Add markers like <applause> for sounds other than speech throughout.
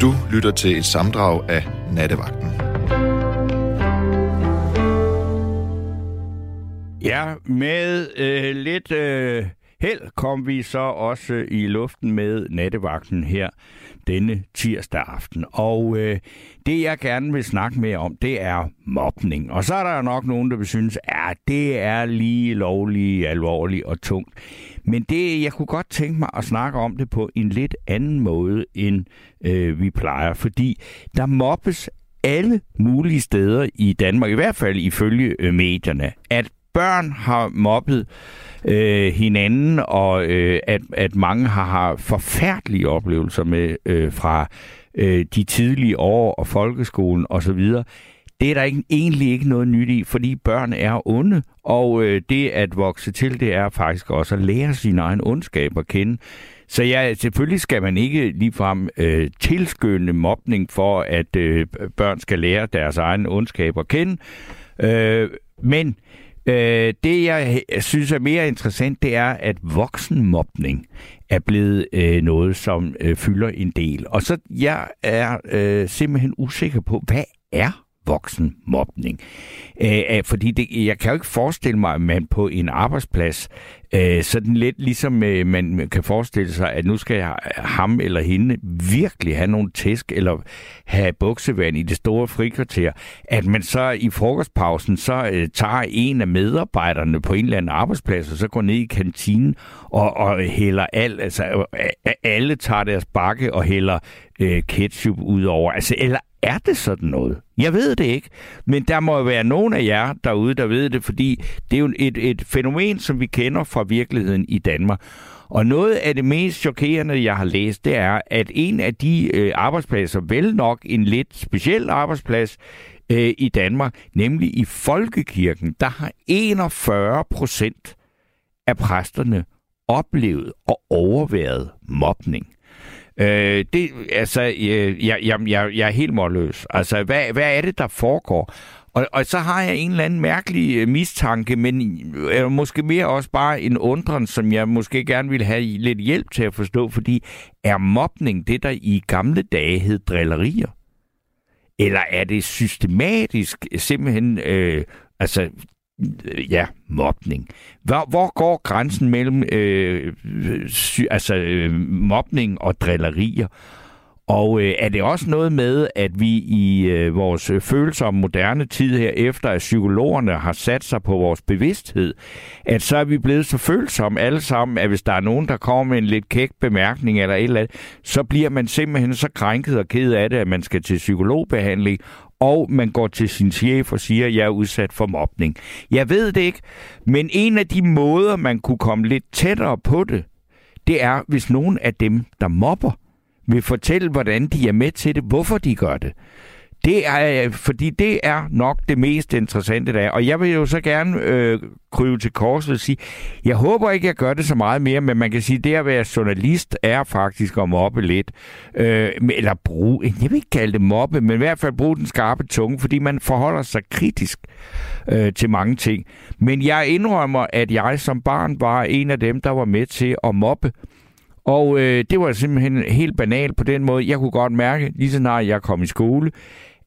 Du lytter til et samdrag af Nattevagten. Ja, med øh, lidt øh, held kom vi så også øh, i luften med nattevagten her denne tirsdag aften. Og øh, det, jeg gerne vil snakke mere om, det er mobning. Og så er der nok nogen, der vil synes, at det er lige lovligt, alvorligt og tungt. Men det, jeg kunne godt tænke mig at snakke om det på en lidt anden måde, end øh, vi plejer. Fordi der mobbes alle mulige steder i Danmark, i hvert fald ifølge øh, medierne, at børn har mobbet øh, hinanden, og øh, at, at mange har, har forfærdelige oplevelser med øh, fra øh, de tidlige år og folkeskolen osv., det er der ikke, egentlig ikke noget nyt i, fordi børn er onde, og øh, det at vokse til, det er faktisk også at lære sin egen ondskab at kende. Så ja, selvfølgelig skal man ikke ligefrem øh, tilskynde mobning for, at øh, børn skal lære deres egen ondskab at kende. Øh, men Øh, Øh, det, jeg synes er mere interessant, det er, at voksenmobning er blevet øh, noget, som øh, fylder en del. Og så jeg er øh, simpelthen usikker på, hvad er voksenmobning. Øh, øh, fordi det, jeg kan jo ikke forestille mig, at man på en arbejdsplads, øh, sådan lidt ligesom øh, man kan forestille sig, at nu skal jeg, ham eller hende virkelig have nogle tæsk, eller have buksevand i det store frikvarter, at man så i frokostpausen, så øh, tager en af medarbejderne på en eller anden arbejdsplads, og så går ned i kantinen og, og hælder alt, altså øh, øh, alle tager deres bakke og hælder øh, ketchup ud over, altså eller er det sådan noget? Jeg ved det ikke, men der må være nogen af jer derude, der ved det, fordi det er jo et, et fænomen, som vi kender fra virkeligheden i Danmark. Og noget af det mest chokerende, jeg har læst, det er, at en af de øh, arbejdspladser, vel nok en lidt speciel arbejdsplads øh, i Danmark, nemlig i Folkekirken, der har 41 procent af præsterne oplevet og overværet mobning. Øh, det, altså, øh, jeg, jeg, jeg, jeg er helt målløs. Altså, hvad, hvad er det, der foregår? Og, og så har jeg en eller anden mærkelig øh, mistanke, men øh, eller måske mere også bare en undren, som jeg måske gerne vil have lidt hjælp til at forstå, fordi er mobning det, der i gamle dage hed drillerier? Eller er det systematisk simpelthen øh, altså ja, mobning. Hvor, hvor går grænsen mellem øh, sy, altså, øh, mobning og drillerier? Og øh, er det også noget med, at vi i øh, vores følsomme moderne tid her, efter at psykologerne har sat sig på vores bevidsthed, at så er vi blevet så følsomme alle sammen, at hvis der er nogen, der kommer med en lidt kæk bemærkning eller et eller andet, så bliver man simpelthen så krænket og ked af det, at man skal til psykologbehandling, og man går til sin chef og siger, at jeg er udsat for mobning. Jeg ved det ikke, men en af de måder, man kunne komme lidt tættere på det, det er, hvis nogen af dem, der mobber, vil fortælle, hvordan de er med til det, hvorfor de gør det. Det er, øh, fordi det er nok det mest interessante der. Og jeg vil jo så gerne øh, kryve til korset og sige, jeg håber ikke, jeg gør det så meget mere, men man kan sige, det at være journalist er faktisk at mobbe lidt. Øh, eller bruge, jeg vil ikke kalde det mobbe, men i hvert fald bruge den skarpe tunge, fordi man forholder sig kritisk øh, til mange ting. Men jeg indrømmer, at jeg som barn var en af dem, der var med til at mobbe. Og øh, det var simpelthen helt banalt på den måde. Jeg kunne godt mærke, lige så snart jeg kom i skole,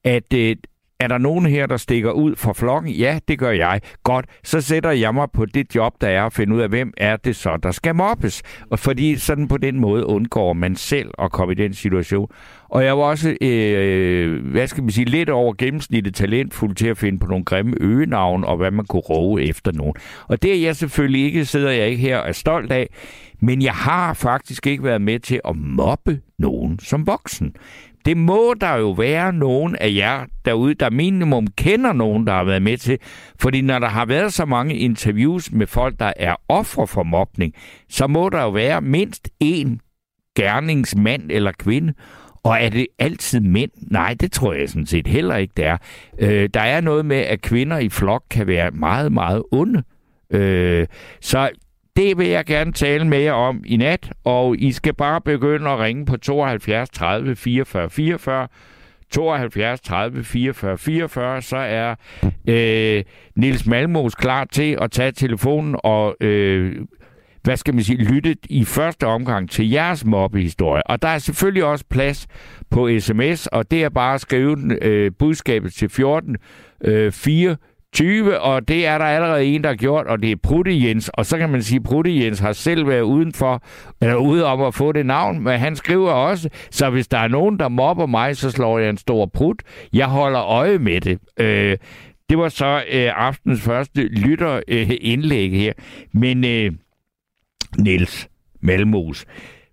at øh, er der nogen her, der stikker ud fra flokken? Ja, det gør jeg. Godt, så sætter jeg mig på det job, der er at finde ud af, hvem er det så, der skal mobbes. Og fordi sådan på den måde undgår man selv at komme i den situation. Og jeg var også, øh, hvad skal man sige, lidt over gennemsnittet talentfuld til at finde på nogle grimme øgenavn, og hvad man kunne roe efter nogen. Og det er jeg selvfølgelig ikke, sidder jeg ikke her og er stolt af. Men jeg har faktisk ikke været med til at mobbe nogen som voksen. Det må der jo være nogen af jer derude, der minimum kender nogen, der har været med til. Fordi når der har været så mange interviews med folk, der er ofre for mobning, så må der jo være mindst én gerningsmand eller kvinde. Og er det altid mænd? Nej, det tror jeg sådan set heller ikke, det er. Øh, der er noget med, at kvinder i flok kan være meget, meget onde. Øh, så det vil jeg gerne tale med jer om i nat, og I skal bare begynde at ringe på 72 30 44 44. 72 30 44 44, så er øh, Nils Malmos klar til at tage telefonen og øh, hvad skal man sige, lytte i første omgang til jeres mobbehistorie. Og der er selvfølgelig også plads på sms, og det er bare at skrive øh, budskabet til 14 øh, 4 20, og det er der allerede en, der har gjort, og det er Prutte Jens. Og så kan man sige, at Prutte Jens har selv været udenfor, eller ude om at få det navn, men han skriver også, så hvis der er nogen, der mobber mig, så slår jeg en stor prut. Jeg holder øje med det. Øh, det var så øh, aftens første lytterindlæg øh, her. Men øh, Niels Malmos,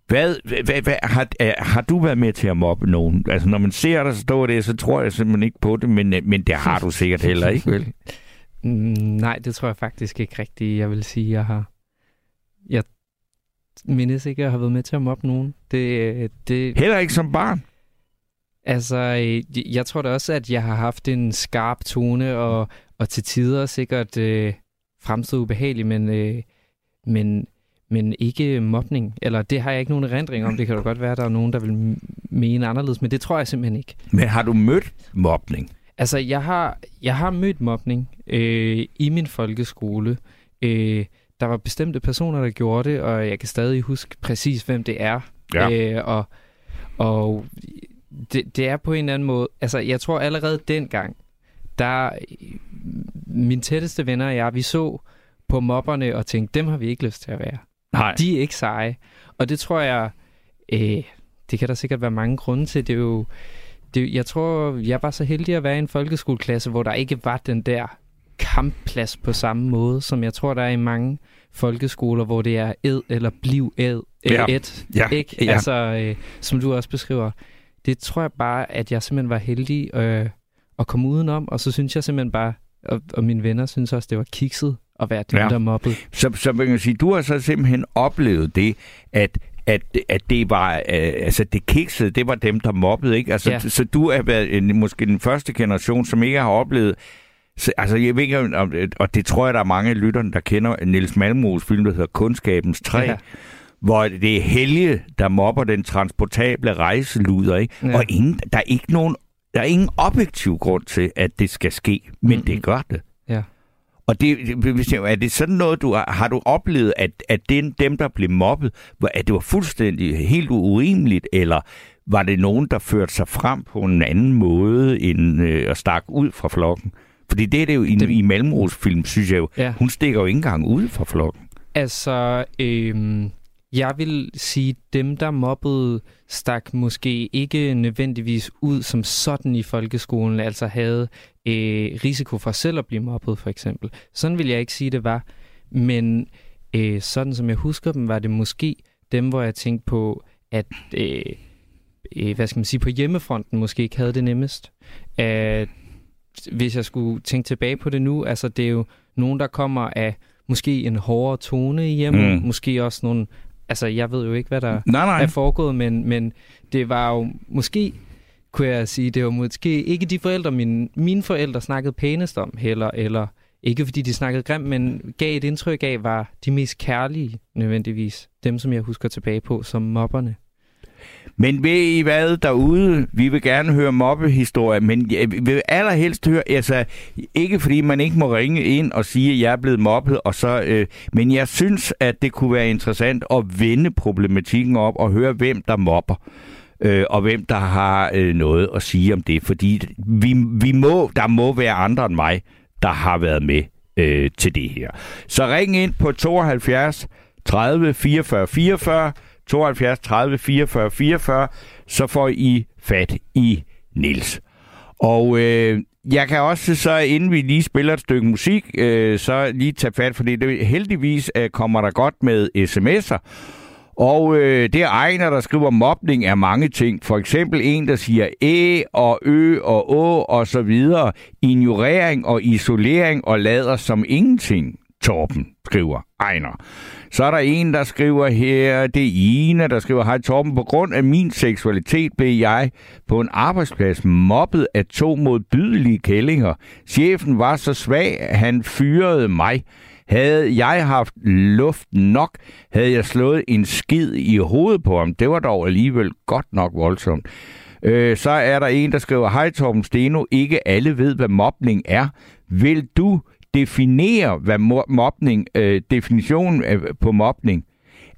hvad, hvad, hvad har, har du været med til at mobbe nogen? Altså, når man ser dig stå det, så tror jeg simpelthen ikke på det, men, men det har du sikkert heller ikke, vel? <laughs> Mm, nej, det tror jeg faktisk ikke rigtigt. Jeg vil sige, jeg har... Jeg mindes ikke, at jeg har været med til at mobbe nogen. Det, det... Heller ikke som barn? Altså, jeg tror da også, at jeg har haft en skarp tone, og, og til tider sikkert øh, fremstået ubehageligt, men, øh, men men ikke mobning. Eller det har jeg ikke nogen erindring om. Det kan da godt være, at der er nogen, der vil mene anderledes, men det tror jeg simpelthen ikke. Men har du mødt mobning? Altså, jeg har, jeg har mødt mobning øh, i min folkeskole. Øh, der var bestemte personer, der gjorde det, og jeg kan stadig huske præcis, hvem det er. Ja. Øh, og og det, det er på en eller anden måde... Altså, jeg tror allerede dengang, der... Mine tætteste venner og jeg, vi så på mobberne og tænkte, dem har vi ikke lyst til at være. Nej. De er ikke seje. Og det tror jeg, øh, det kan der sikkert være mange grunde til. Det er jo, det, jeg tror, jeg var så heldig at være i en folkeskoleklasse, hvor der ikke var den der kampplads på samme måde, som jeg tror, der er i mange folkeskoler, hvor det er ed eller bliv ed, ja. et, ja. ikke? Ja. Altså, øh, som du også beskriver. Det tror jeg bare, at jeg simpelthen var heldig øh, at komme udenom, og så synes jeg simpelthen bare, og, og mine venner synes også, det var kikset at være den, ja. der mobbede. Så, så man kan sige, du har så simpelthen oplevet det, at at, at det var, øh, altså det kiksede, det var dem, der mobbede, ikke? Altså, ja. så du er været en, måske den første generation, som ikke har oplevet så, altså, jeg ved ikke, om, og det tror jeg, der er mange af lytterne, der kender Niels Malmos film, der hedder Kundskabens Træ, ja. hvor det er Helge, der mobber den transportable rejseluder, ikke? Ja. Og ingen, der er ikke nogen der er ingen objektiv grund til, at det skal ske, men mm-hmm. det gør det. Og det, er det sådan noget, du har, har du oplevet, at, at den, dem, der blev mobbet, at det var fuldstændig helt urimeligt, eller var det nogen, der førte sig frem på en anden måde, end øh, at stakke ud fra flokken? Fordi det er det jo i, det... i Malmros film, synes jeg jo. Ja. Hun stikker jo ikke engang ud fra flokken. Altså, øh, jeg vil sige, dem, der mobbede, stak måske ikke nødvendigvis ud som sådan i folkeskolen, altså havde øh, risiko for selv at blive mobbet, for eksempel. Sådan vil jeg ikke sige, det var. Men øh, sådan som jeg husker dem, var det måske dem, hvor jeg tænkte på, at øh, øh, hvad skal man sige, på hjemmefronten måske ikke havde det nemmest. At, hvis jeg skulle tænke tilbage på det nu, altså det er jo nogen, der kommer af måske en hårdere tone i hjemmet, mm. måske også nogle altså, jeg ved jo ikke, hvad der nej, nej. er foregået, men, men det var jo måske, kunne jeg sige, det var måske ikke de forældre, mine, mine forældre snakkede pænest om heller, eller ikke fordi de snakkede grimt, men gav et indtryk af, var de mest kærlige nødvendigvis. Dem, som jeg husker tilbage på som mobberne. Men ved I hvad derude? Vi vil gerne høre mobbehistorier, men vi vil allerhelst høre, altså ikke fordi man ikke må ringe ind og sige, at jeg er blevet mobbet, og så, øh, men jeg synes, at det kunne være interessant at vende problematikken op og høre, hvem der mobber. Øh, og hvem der har øh, noget at sige om det, fordi vi, vi må, der må være andre end mig, der har været med øh, til det her. Så ring ind på 72 30 44 44 72 30 44 44, så får I fat i Nils. Og øh, jeg kan også så, inden vi lige spiller et stykke musik, øh, så lige tage fat, fordi det, heldigvis øh, kommer der godt med sms'er. Og øh, det er Ejner, der skriver, mobning er mange ting. For eksempel en, der siger æ og ø og å og så videre. Ignorering og isolering og lader som ingenting. Torben skriver Ejner. Så er der en, der skriver her, det er Ina, der skriver, hej Torben, på grund af min seksualitet blev jeg på en arbejdsplads mobbet af to modbydelige kællinger. Chefen var så svag, han fyrede mig. Havde jeg haft luft nok, havde jeg slået en skid i hovedet på ham. Det var dog alligevel godt nok voldsomt. Øh, så er der en, der skriver, hej Torben Steno, ikke alle ved, hvad mobning er. Vil du definere, hvad mobning, øh, definitionen øh, på mobning.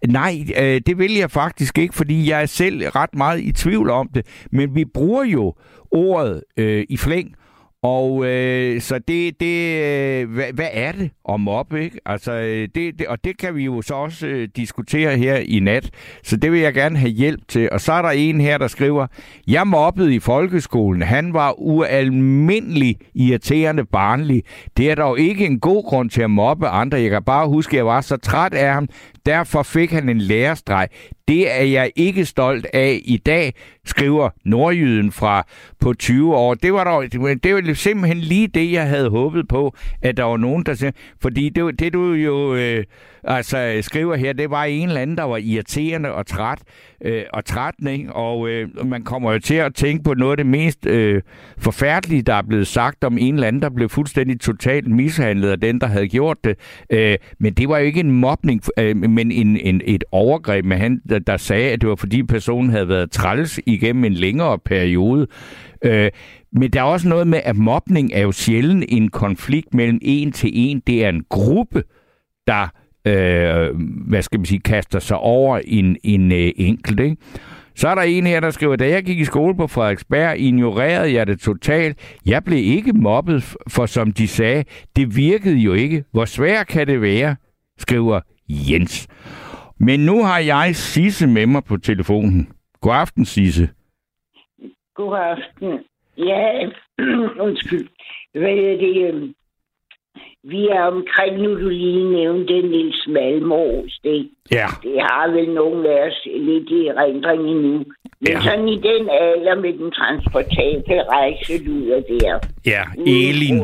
Nej, øh, det vil jeg faktisk ikke, fordi jeg er selv ret meget i tvivl om det. Men vi bruger jo ordet øh, i flæng, og øh, så det, det øh, hvad, hvad er det at mobbe, ikke? Altså, øh, det, det, og det kan vi jo så også øh, diskutere her i nat. Så det vil jeg gerne have hjælp til. Og så er der en her, der skriver, jeg mobbede i folkeskolen. Han var ualmindelig irriterende barnlig. Det er dog ikke en god grund til at mobbe andre. Jeg kan bare huske, at jeg var så træt af ham. Derfor fik han en lærestreg. Det er jeg ikke stolt af i dag, skriver nordjyden fra på 20 år. Det var, dog, det var simpelthen lige det, jeg havde håbet på, at der var nogen, der fordi det, det du jo øh, altså, øh, skriver her, det var en eller anden, der var irriterende og træt øh, og trætning, ikke? og øh, man kommer jo til at tænke på noget af det mest øh, forfærdelige, der er blevet sagt om en eller anden, der blev fuldstændig totalt mishandlet af den, der havde gjort det. Øh, men det var jo ikke en mobning, øh, men en, en, et overgreb med han, der, der sagde, at det var fordi personen havde været træls igennem en længere periode. Øh, men der er også noget med, at mobning er jo sjældent en konflikt mellem en til en. Det er en gruppe, der øh, hvad skal man sige, kaster sig over en, en øh, enkelt. Ikke? Så er der en her, der skriver, da jeg gik i skole på Frederiksberg, ignorerede jeg det totalt. Jeg blev ikke mobbet, for som de sagde, det virkede jo ikke. Hvor svært kan det være, skriver Jens. Men nu har jeg Sisse med mig på telefonen. God aften, Sisse. God aften. Ja, <clears throat> undskyld. Hvad er det? Øhm, vi er omkring, nu du lige nævnte Nils Malmros. Det, ja. det har vel nogen af os lidt i erindring endnu. Men ja. sådan i den alder med den transportable rejseluder der. Ja, Elin.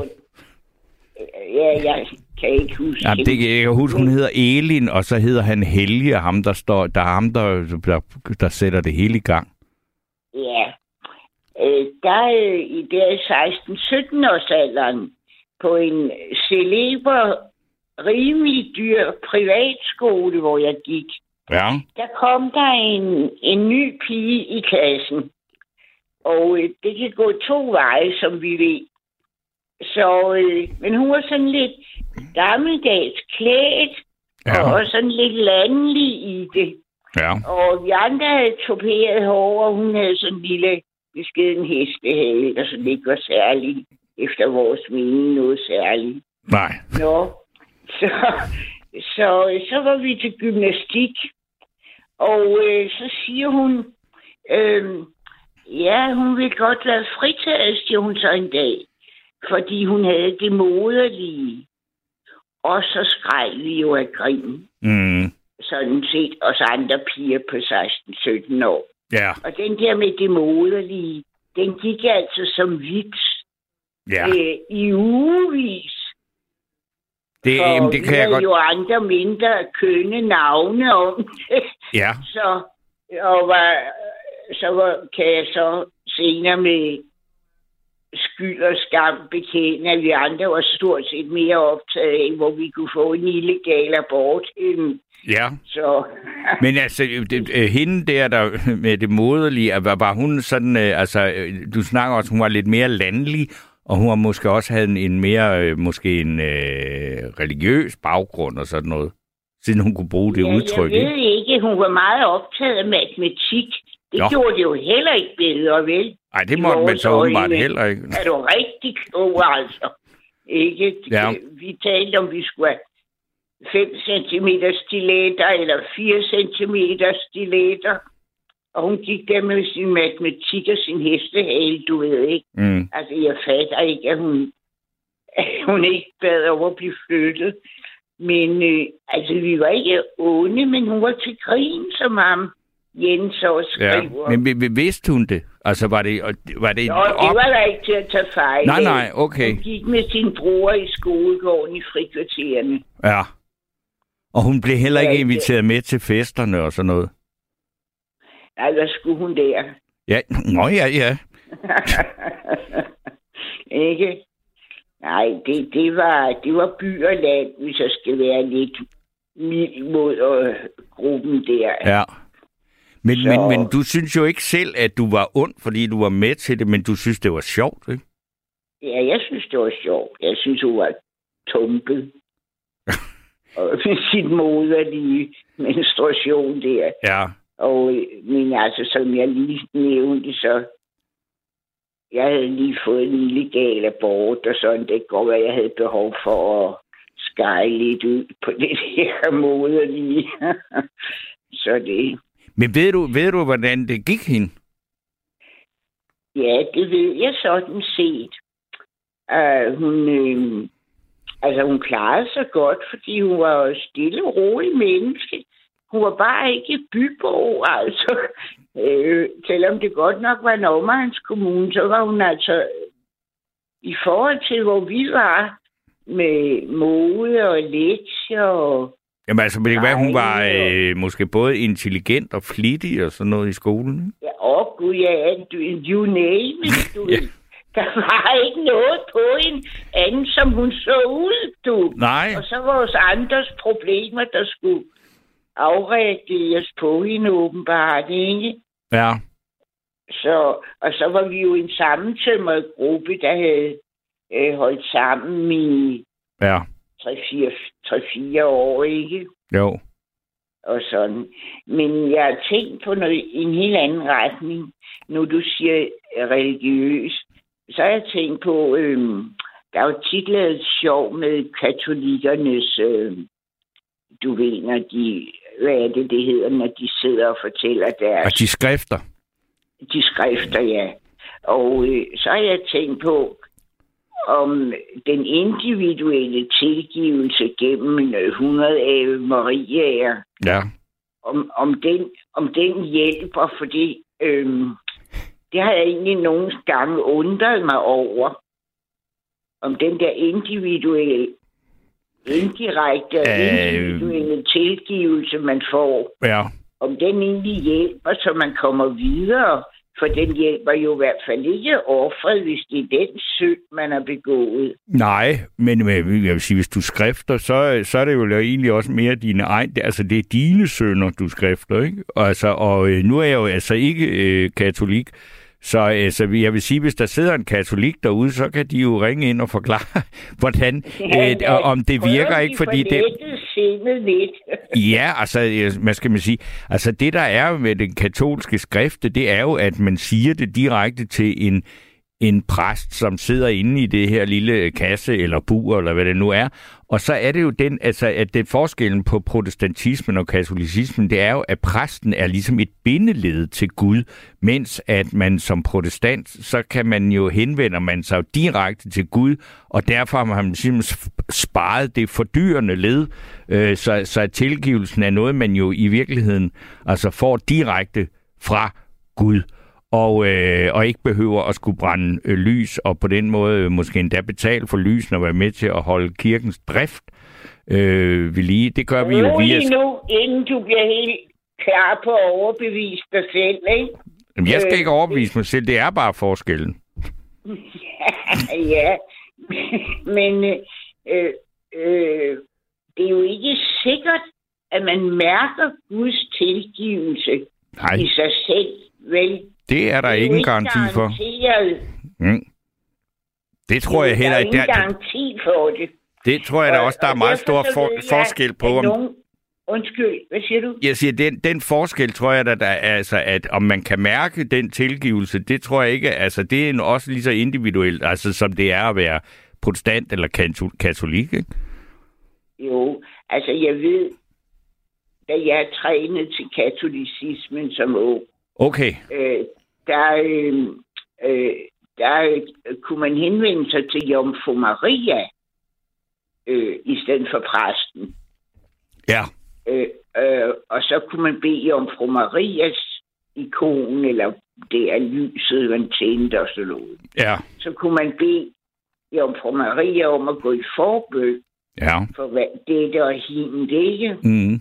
Ja, jeg kan ikke huske. Ja, det, jeg kan huske, hun hedder Elin, og så hedder han Helge, ham der står, der er ham, der, der, der sætter det hele i gang. Ja. Øh, der øh, i der 16-17 års alderen, på en celeber, rimelig dyr privatskole, hvor jeg gik. Ja. Der kom der en, en ny pige i klassen. Og øh, det kan gå to veje, som vi ved. Så, øh, men hun var sådan lidt gammeldags klædt, ja. og sådan lidt landlig i det. Ja. Og vi andre havde toperet hår, og hun havde sådan en lille beskeden hestehale, der sådan ikke var særlig efter vores mening noget særligt. Nej. Nå, så, så, så var vi til gymnastik, og øh, så siger hun, øh, ja, hun vil godt være fritaget, siger hun så en dag, fordi hun havde det moderlige. Og så skreg vi jo af grin. Mm. Sådan set os andre piger på 16-17 år. Ja. Og den der med det moderlige, den gik altså som vits ja. øh, i ugevis. Det, jamen, det kan jeg godt... jo andre mindre kønne navne om det. Ja. Så, og var, så var, kan jeg så senere med skyld og skam bekende, at vi andre var stort set mere optaget af, hvor vi kunne få en illegal abort. Ja. Så. <laughs> Men altså, det, øh, hende der, der med det moderlige, var, var hun sådan, øh, altså, øh, du snakker også, hun var lidt mere landlig, og hun har måske også havde en, en mere, øh, måske en øh, religiøs baggrund og sådan noget, siden hun kunne bruge det ja, udtryk. Jeg ved ikke, hun var meget optaget af matematik. Det Nå. gjorde det jo heller ikke bedre, vel? Nej, det måtte man så åbenbart heller ikke. Er du rigtig klog, altså? Ikke? Ja. Vi talte om, vi skulle have 5 cm stiletter eller 4 cm stiletter. Og hun gik der med sin matematik og sin hestehale, du ved ikke. Mm. Altså, jeg fatter ikke, at hun, at <laughs> hun ikke bad over at blive flyttet. Men øh, altså, vi var ikke onde, men hun var til grin som ham. Jens også skriver. Ja, men vidste hun det? Altså, var det, var det Nå, op... det var der ikke til at tage fejl Nej, nej, okay. Hun gik med sin bror i skolegården i frikvartererne. Ja. Og hun blev heller ikke ja, inviteret med til festerne og sådan noget? Hvad skulle hun der? Ja, nå ja, ja. <laughs> ikke? Nej, det, det, var, det var by og land, hvis jeg skal være lidt mild mod øh, gruppen der. Ja. Men, Så... men, men du synes jo ikke selv, at du var ond, fordi du var med til det, men du synes, det var sjovt, ikke? Ja, jeg synes, det var sjovt. Jeg synes, hun var tumpet. <laughs> og med <laughs> sit moderlige menstruation der. Ja. Og, men altså, som jeg lige nævnte, så jeg havde lige fået en illegal abort, og sådan, det går, at jeg havde behov for at skære lidt ud på <laughs> det her moderlige. <laughs> så det... Men ved du, ved du, hvordan det gik hende? Ja, det ved jeg sådan set. Uh, hun, øh, altså, hun klarede sig godt, fordi hun var jo stille og rolig menneske. Hun var bare ikke bybo, altså. Øh, selvom det godt nok var en omegns-kommune, så var hun altså i forhold til, hvor vi var med mode og lektier og Jamen altså, det kan være, hun var øh, måske både intelligent og flittig og sådan noget i skolen. Ja, åh oh, gud, ja, du, you name it, du. <laughs> ja. Der var ikke noget på en anden, som hun så ud, du. Nej. Og så vores andres problemer, der skulle afreageres på hende åbenbart, ikke? Ja. Så, og så var vi jo en sammentømret gruppe, der havde øh, holdt sammen i ja. 3-4 år, ikke? Jo. Og sådan. Men jeg har tænkt på noget, en helt anden retning. Nu du siger religiøs, så har jeg tænkt på, øh, der er jo tit lavet sjov med katolikernes, øh, du ved, når de, hvad er det, det hedder, når de sidder og fortæller deres... Og de skrifter. De skrifter, ja. Og øh, så har jeg tænkt på, om den individuelle tilgivelse gennem 100 af Mariaer, ja. om, om, den, om den hjælper, fordi øhm, det har jeg egentlig nogle gange undret mig over, om den der individuelle, indirekte og øh... individuelle tilgivelse, man får, ja. om den egentlig hjælper, så man kommer videre for den hjælper jo i hvert fald ikke offret, hvis det er den synd, man har begået. Nej, men jeg vil sige, hvis du skrifter, så, så er det jo egentlig også mere dine egne... Altså, det er dine sønner, du skrifter, ikke? Altså, og øh, nu er jeg jo altså ikke øh, katolik, så altså, jeg vil sige, hvis der sidder en katolik derude, så kan de jo ringe ind og forklare, <laughs> hvordan, ja, øh, om det virker ikke, fordi det... lidt. <laughs> ja, altså, hvad skal man sige? Altså, det der er med den katolske skrifte, det er jo, at man siger det direkte til en en præst, som sidder inde i det her lille kasse eller bur, eller hvad det nu er. Og så er det jo den, altså, at det forskellen på protestantismen og katolicismen, det er jo, at præsten er ligesom et bindeled til Gud, mens at man som protestant, så kan man jo henvende man sig direkte til Gud, og derfor har man ligesom simpelthen sparet det fordyrende led, øh, så, så tilgivelsen er noget, man jo i virkeligheden altså får direkte fra Gud og, øh, og ikke behøver at skulle brænde øh, lys, og på den måde øh, måske endda betale for lysene og være med til at holde kirkens drift øh, ved lige. Det gør vi jo via... nu, inden du bliver helt klar på at overbevise dig selv, ikke? Jamen, jeg skal øh, ikke overbevise mig selv, det er bare forskellen. <laughs> ja, men øh, øh, det er jo ikke sikkert, at man mærker Guds tilgivelse Nej. i sig selv, vel? Det er der det er ingen garanti for. Mm. Det tror jeg heller ikke. Der er ingen garanti for det. Det tror jeg da også, der er meget stor for, forskel på. Om... Nogen... Undskyld, hvad siger du? Jeg siger, den, den forskel tror jeg, der, der er, altså, at om man kan mærke den tilgivelse, det tror jeg ikke, altså det er også lige så individuelt, altså som det er at være protestant eller katolik, ikke? Jo, altså jeg ved, da jeg trænede til katolicismen som ung, Okay. Øh, der, øh, øh, der øh, kunne man henvende sig til Jomfru Maria øh, i stedet for præsten. Ja. Øh, øh, og så kunne man bede Jomfru Marias ikon, eller det er lyset, man tændte og sådan noget. Ja. Så kunne man bede Jomfru Maria om at gå i forbøg ja. for hvad, dette og hende, ikke? Mm.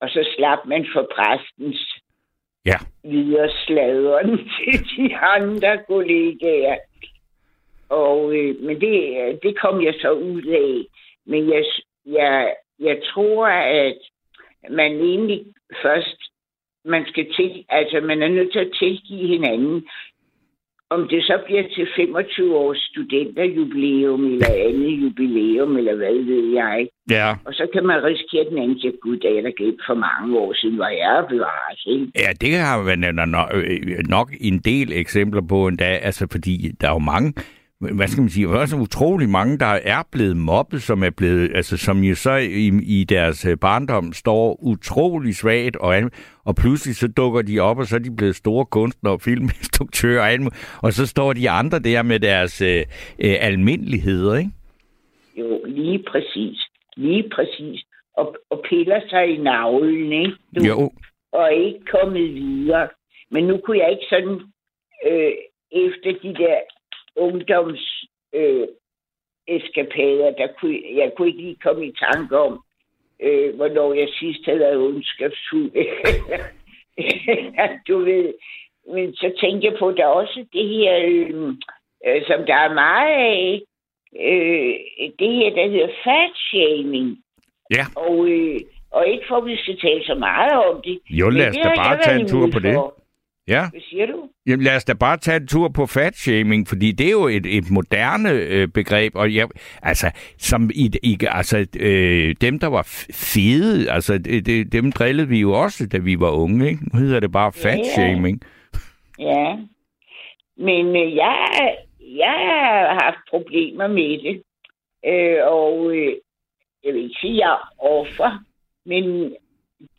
Og så slap man for præstens ja. videre sladeren <laughs> til de andre kollegaer. Og, øh, men det, øh, det kom jeg så ud af. Men jeg, jeg, jeg tror, at man egentlig først, man skal til, altså man er nødt til at tilgive hinanden, om det så bliver til 25 års studenterjubilæum eller andet jubilæum, eller hvad ved jeg. Ja. Og så kan man risikere, at den anden siger, gud, det er der glemt for mange år siden, hvor jeg er bevaret. Ikke? Ja, det har man nok, nok en del eksempler på endda, altså fordi der er jo mange hvad skal man sige, der er så utrolig mange, der er blevet mobbet, som er blevet, altså som jo så i, i deres øh, barndom står utrolig svagt, og, og pludselig så dukker de op, og så er de blevet store kunstnere og filminstruktører, og, og så står de andre der med deres øh, øh, almindeligheder, ikke? Jo, lige præcis. Lige præcis. Og, og piller sig i navlen, ikke? Du, jo. Og ikke kommet videre. Men nu kunne jeg ikke sådan, øh, efter de der ungdoms øh, eskapader, der kunne, jeg kunne ikke lige komme i tanke om, øh, hvornår jeg sidst havde været ondskabsfuld. <laughs> du ved. Men så tænker jeg på, at der er også det her, øh, øh, som der er meget af, øh, det her, der hedder fat shaming. Ja. Og, øh, og ikke for, at vi skal tale så meget om det. Jo, lad os da bare tage en tur på det. Ja. Hvad siger du? Jamen lad os da bare tage en tur på fatshaming, fordi det er jo et, et moderne øh, begreb, og jeg, altså, som i, i, altså, øh, dem, der var fede, altså, det, det, dem drillede vi jo også, da vi var unge, ikke? Nu hedder det bare fatshaming. Ja. ja. Men øh, jeg, jeg har haft problemer med det, øh, og øh, jeg vil ikke sige, at jeg er offer, men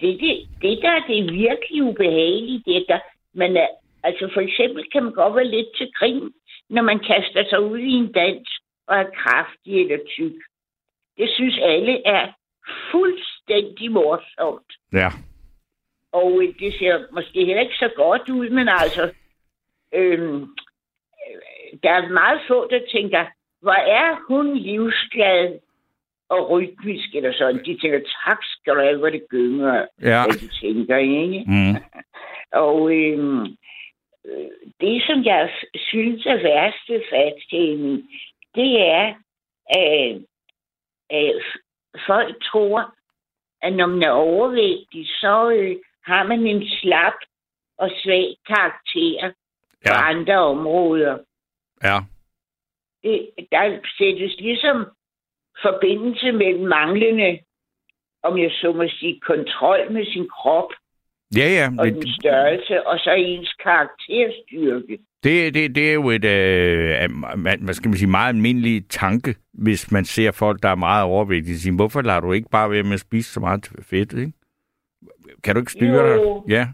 det, det, det der er det virkelig ubehagelige, det der, men øh, altså for eksempel kan man godt være lidt til grin, når man kaster sig ud i en dans og er kraftig eller tyk. Det synes alle er fuldstændig morsomt. Ja. Og øh, det ser måske heller ikke så godt ud, men altså, øhm, der er meget få, der tænker, hvor er hun livsglad og rytmisk eller sådan. De tænker, tak skal du have, hvor det gynger, ja. hvad de tænker, ikke? Mm. <laughs> Og øhm, det, som jeg synes er værste fatshaming, det er, at, at folk tror, at når man er overvægtig, så øh, har man en slap og svag karakter på Ja. andre områder. Ja. Det, der sættes ligesom forbindelse mellem manglende, om jeg så må sige, kontrol med sin krop Ja, ja. og den størrelse, og så ens karakterstyrke. det, det, det er jo et, øh, hvad skal man sige, meget almindelig tanke, hvis man ser folk, der er meget overvægtige. Siger, hvorfor lader du ikke bare være med at spise så meget fedt, ikke? Kan du ikke styre Jo. dig? Ja.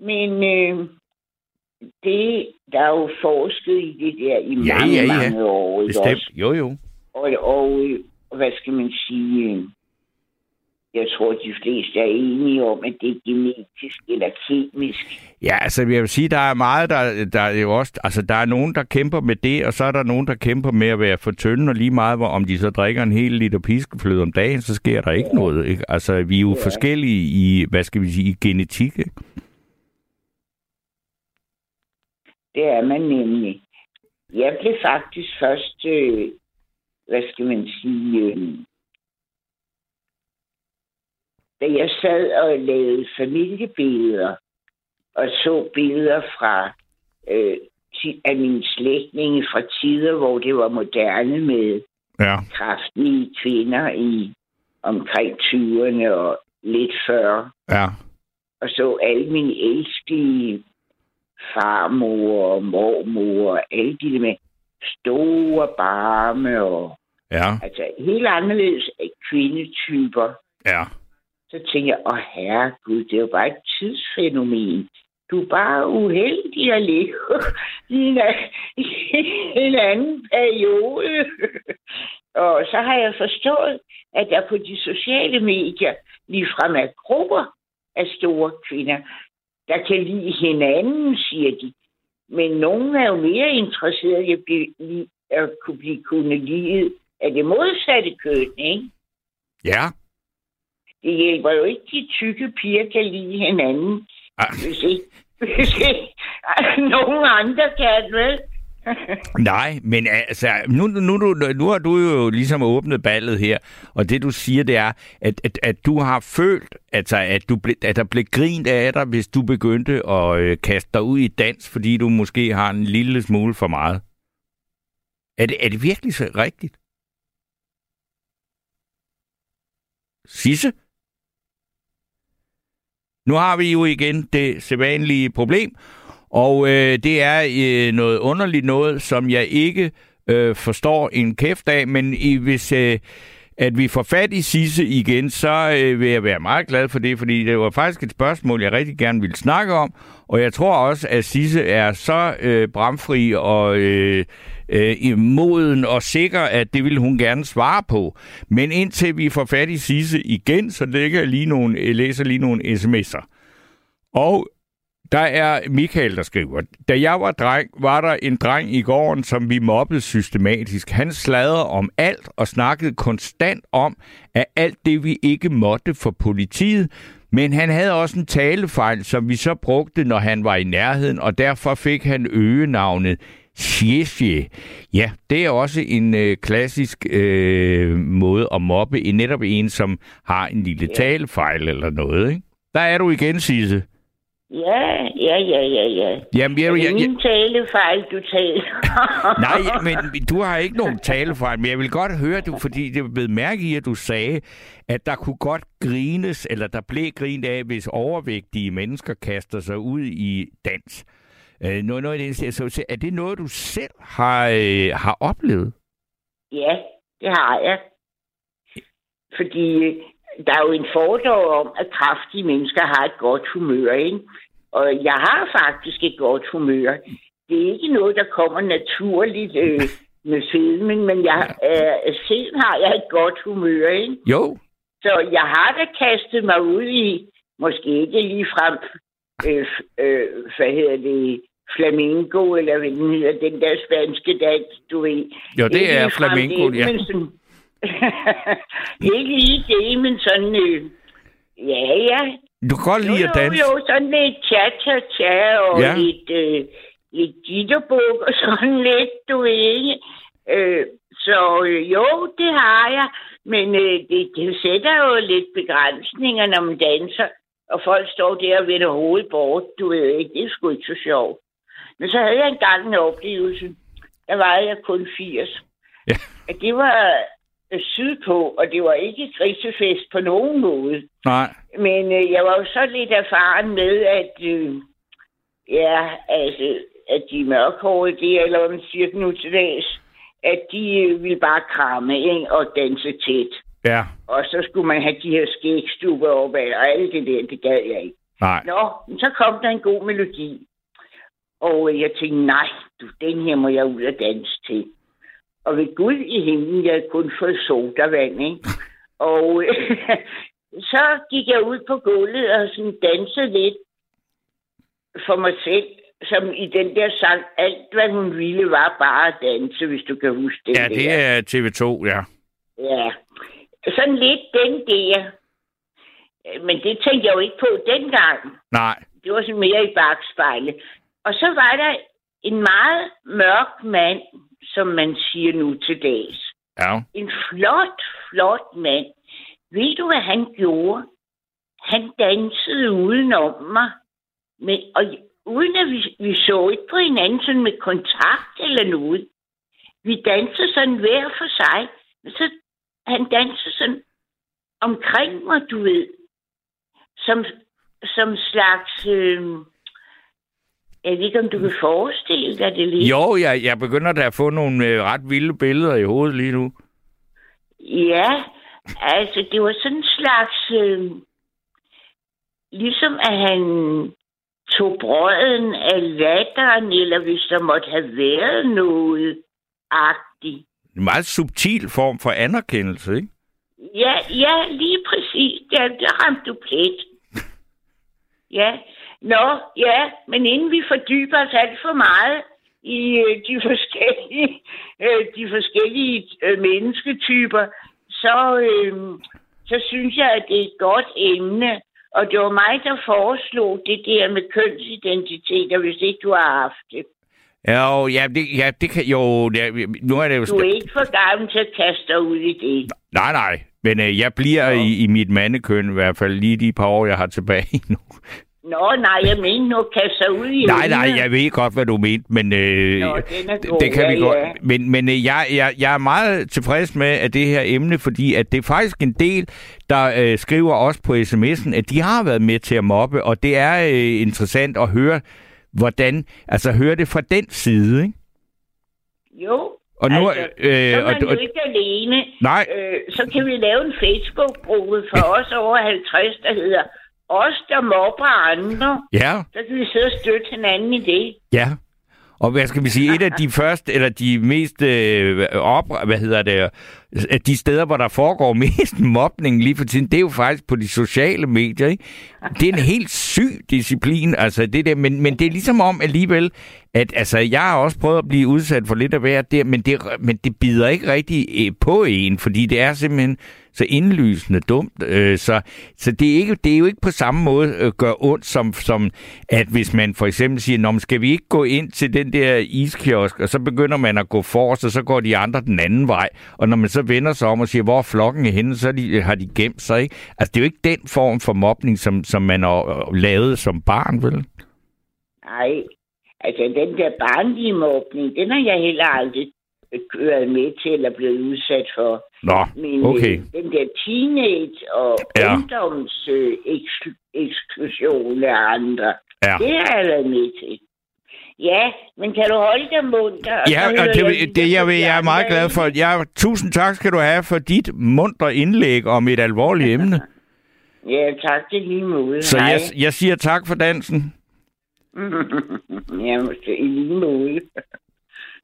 Men øh, det, der er jo forsket i det der i Ja, mange, ja, ja. mange år. ikke Bestemt. også? Jo, jo. Og, og øh, hvad skal man sige? Jeg tror, de fleste er enige om, at det er genetisk eller kemisk. Ja, altså jeg vil sige, der er meget, der, der er jo også, altså der er nogen, der kæmper med det, og så er der nogen, der kæmper med at være for tynde, og lige meget, hvor, om de så drikker en hel liter piskefløde om dagen, så sker der ikke noget. Ikke? Altså vi er jo Ja. forskellige i, hvad skal vi sige, i genetik. Ikke? Det er man nemlig. Jeg blev faktisk først, øh, hvad skal man sige, øh, da jeg sad og lavede familiebilleder, og så billeder fra øh, af mine slægtninge fra tider, hvor det var moderne med Ja. kraftige kvinder i omkring 20'erne og lidt før. Ja. Og så alle mine elskelige farmor og mormor og alle de der med store barme og Ja. altså helt anderledes kvindetyper. Ja. Så tænkte jeg, åh herre Gud, det er jo bare et tidsfænomen. Du er bare uheldig at leve <laughs> i en, en anden periode. <laughs> og så har jeg forstået, at der på de sociale medier ligefrem er grupper af store kvinder, der kan lide hinanden, siger de. Men nogen er jo mere interesseret i at, blive, at kunne blive kunne lide af det modsatte køn, ikke? Ja. Det hjælper jo ikke, de tykke piger kan lide hinanden, Ah, hvis ikke, hvis ikke <laughs> nogen andre kan, vel? <laughs> Nej, men altså, nu, nu, nu, nu har du jo ligesom åbnet ballet her, og det du siger, det er, at, at, at du har følt, altså, at, du ble, at der blev grint af dig, hvis du begyndte at øh, kaste dig ud i dans, fordi du måske har en lille smule for meget. Er det, er det virkelig så rigtigt? Sisse? Nu har vi jo igen det sædvanlige problem, og øh, det er øh, noget underligt noget, som jeg ikke øh, forstår en kæft af, men i, hvis øh, at vi får fat i Sisse igen, så øh, vil jeg være meget glad for det, fordi det var faktisk et spørgsmål, jeg rigtig gerne ville snakke om, og jeg tror også, at Sisse er så øh, bramfri og øh, øh, moden og sikker, at det ville hun gerne svare på. Men indtil vi får fat i Sisse igen, så lægger jeg lige nogle, jeg læser lige nogle sms'er. Og der er Michael, der skriver, da jeg var dreng, var der en dreng i gården, som vi mobbede systematisk. Han sladrede om alt og snakkede konstant om, at alt det, vi ikke måtte for politiet, men han havde også en talefejl, som vi så brugte, når han var i nærheden, og derfor fik han øgenavnet Xie Ja, det er også en øh, klassisk øh, måde at mobbe, en netop en, som har en lille talefejl eller noget. Ikke? Der er du igen, Sisse. Ja, ja, ja, ja, ja. Jamen, jeg, det jeg, min jeg, talefejl, du taler? nej, men du har ikke nogen talefejl, men jeg vil godt høre, du, fordi det blevet mærke i, at du sagde, at der kunne godt grines, eller der blev grint af, hvis overvægtige mennesker kaster sig ud i dans. Øh, noget, noget af det, så, så er det noget, du selv har, øh, har oplevet? Ja, det har jeg. Fordi øh, der er jo en fordom om, at kraftige mennesker har et godt humør, ikke? Og jeg har faktisk et godt humør. Det er ikke noget, der kommer naturligt øh, <laughs> med fedmen, men jeg, øh, selv har jeg et godt humør, ikke? Jo. Så jeg har da kastet mig ud i, måske ikke lige frem, øh, øh, hvad hedder det, flamingo, eller hvad den hedder, den der spanske dans, du ved. Jo, det Ikke er flamingo, ja. <laughs> ikke lige det, men sådan, øh, ja, ja. Du kan godt lide at danse. Jo, jo, sådan lidt cha-cha-cha og Ja. lidt, øh, lidt jitterbug og <laughs> sådan lidt, du ved ikke. Øh, så øh, jo, det har jeg, men øh, det, det sætter jo lidt begrænsninger, når man danser, og folk står der og vender hovedet bort, du ved ikke, det er sgu ikke så sjovt. Men så havde jeg engang en oplevelse, der var jeg kun 80. Ja. At det var øh, sydpå, og det var ikke grisefest på nogen måde. Nej. Men øh, jeg var jo så lidt erfaren med, at øh, ja, altså, at de mørkhårede, det er, eller hvad man siger nu til dags, at de øh, ville bare kramme ikke, og danse tæt. Ja. Og så skulle man have de her skægstuber op og alt det der, det gad jeg ikke. Nej. Nå, men så kom der en god melodi. Og jeg tænkte, nej, du, den her må jeg ud og danse til. Og ved Gud i himlen, jeg havde kun fået sodavand, ikke? <laughs> Og øh, <laughs> så gik jeg ud på gulvet og sådan dansede lidt for mig selv, som i den der sang, alt hvad hun ville var bare at danse, hvis du kan huske det Ja, det er TV2, ja. Ja, sådan lidt den der. Men det tænkte jeg jo ikke på dengang. Nej. Det var sådan mere i bagspejlet. Og så var der en meget mørk mand, som man siger nu til dags. Ja. En flot, flot mand. Ved du, hvad han gjorde? Han dansede udenom mig. Men, og uden at vi, vi så ikke på hinanden sådan med kontakt eller noget. Vi dansede sådan hver for sig. Men så han dansede sådan omkring mig, du ved. Som, som slags... Øh, jeg ved ikke, om du kan forestille dig det lidt. Jo, jeg, jeg begynder da at få nogle øh, ret vilde billeder i hovedet lige nu. Ja, altså det var sådan en slags... Øh, ligesom at han tog brøden af latteren, eller hvis der måtte have været noget agtigt. En meget subtil form for anerkendelse, ikke? Ja, ja, lige præcis. Ja, der ramte du plet. <laughs> Ja. Nå, ja, men inden vi fordyber os alt for meget i øh, de forskellige, <laughs> øh, de forskellige øh, mennesketyper, så, øh, så synes jeg, at det er et godt emne. Og det var mig, der foreslog det der med kønsidentiteter, hvis ikke du har haft det. Ja, ja, det, ja, det kan jo... Ja, nu er det jo... Du er ikke for gammel til at kaste dig ud i det. Nej, nej. Men øh, jeg bliver ja. i, i mit mandekøn i hvert fald lige de par år, jeg har tilbage <laughs> nu. Nå, nej, jeg mener nu kaste sig ud i Nej, nej, jeg ved godt, hvad du mente, men øh, Nå, god, det kan ja, vi godt. ja. Men, men øh, jeg, jeg, jeg er meget tilfreds med at det her emne, fordi at det er faktisk en del, der øh, skriver også på sms'en, at de har været med til at mobbe, og det er øh, interessant at høre, hvordan, altså høre det fra den side, ikke? Jo, Og nu, altså, øh, så er og, man jo og, ikke alene. nej, Øh, så kan vi lave en Facebook-gruppe for <laughs> os over 50, der hedder Os, der mobber andre. ja, Så kan vi sidde og støtte hinanden i det. Ja. Og hvad skal vi sige, et af de <laughs> første, eller de mest øh, op, hvad hedder det, øh, de steder, hvor der foregår <laughs> mest mobning lige for tiden, det er jo faktisk på de sociale medier, ikke? Det er en helt syg disciplin, altså det der, men, men det er ligesom om alligevel, at altså, jeg har også prøvet at blive udsat for lidt af hvert der, men det, men det bider ikke rigtig øh, på en, fordi det er simpelthen så indlysende dumt. Øh, så så det, er ikke, det er jo ikke på samme måde øh, gør ondt, som, som at hvis man for eksempel siger, Nå, skal vi ikke gå ind til den der iskiosk, og så begynder man at gå forrest, og så går de andre den anden vej. Og når man så vender sig om og siger, hvor er flokken henne, så de, øh, har de gemt sig. Ikke? Altså, det er jo ikke den form for mobning, som, som man har øh, lavet som barn, vel? Nej, altså den der barnlige mobning, den har jeg heller aldrig kørt med til eller blevet udsat for. Nå, Men okay. øh, den der teenage og Ja. ja. ungdoms øh, ekskl- eksklusion af andre, Ja. det har jeg været med til. Ja, men kan du holde dig munter? og Ja, og det, lige det, det jeg, vil, jeg er meget glad for. Jeg, tusind tak skal du have for dit mundre indlæg om et alvorligt emne. <laughs> Ja, tak er lige måde. Så Hej. jeg, jeg siger tak for dansen. <laughs> ja, måske i lige måde. <laughs>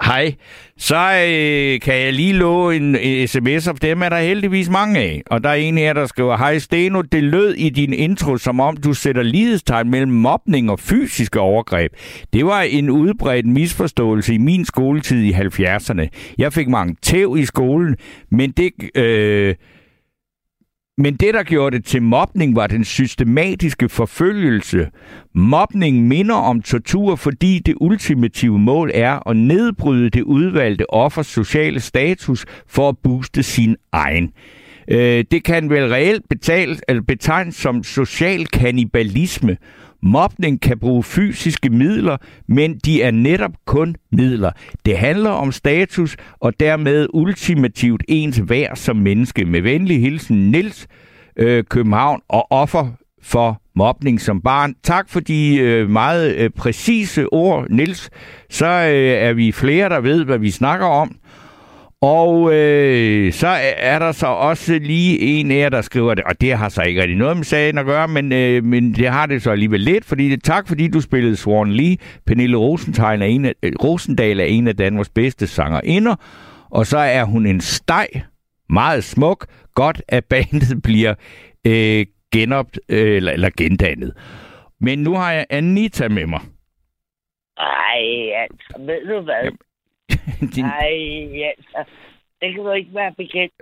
Hej. Så øh, kan jeg lige love en, en sms, og dem er der heldigvis mange af. Og der er en her, der skriver, Hej Steno, det lød i din intro, som om du sætter lidestegn mellem mobning og fysiske overgreb. Det var en udbredt misforståelse i min skoletid i 70'erne. Jeg fik mange tæv i skolen, men det... Øh, men det, der gjorde det til mobning, var den systematiske forfølgelse. Mobning minder om tortur, fordi det ultimative mål er at nedbryde det udvalgte offers sociale status for at booste sin egen. Øh, det kan vel reelt betales, eller betegnes som social kannibalisme. Mobning kan bruge fysiske midler, men de er netop kun midler. Det handler om status og dermed ultimativt ens værd som menneske. Med venlig hilsen Nils øh, København og offer for mobning som barn. Tak for de øh, meget øh, præcise ord, Nils. Så øh, er vi flere, der ved, hvad vi snakker om. Og øh, så er der så også lige en af jer, der skriver det, og det har så ikke rigtig noget med sagen at gøre, men, øh, men det har det så alligevel lidt, fordi det, tak fordi du spillede Swan Lee. Pernille Rosenthal er en af, øh, Rosendal er en af Danmarks bedste sangerinder, og så er hun en steg, meget smuk, godt at bandet <laughs> bliver øh, genop, øh, eller, eller gendannet. Men nu har jeg Anita med mig. Ej, altså, ved du hvad? <laughs> Din, Ej, altså, det kan du ikke være bekendt.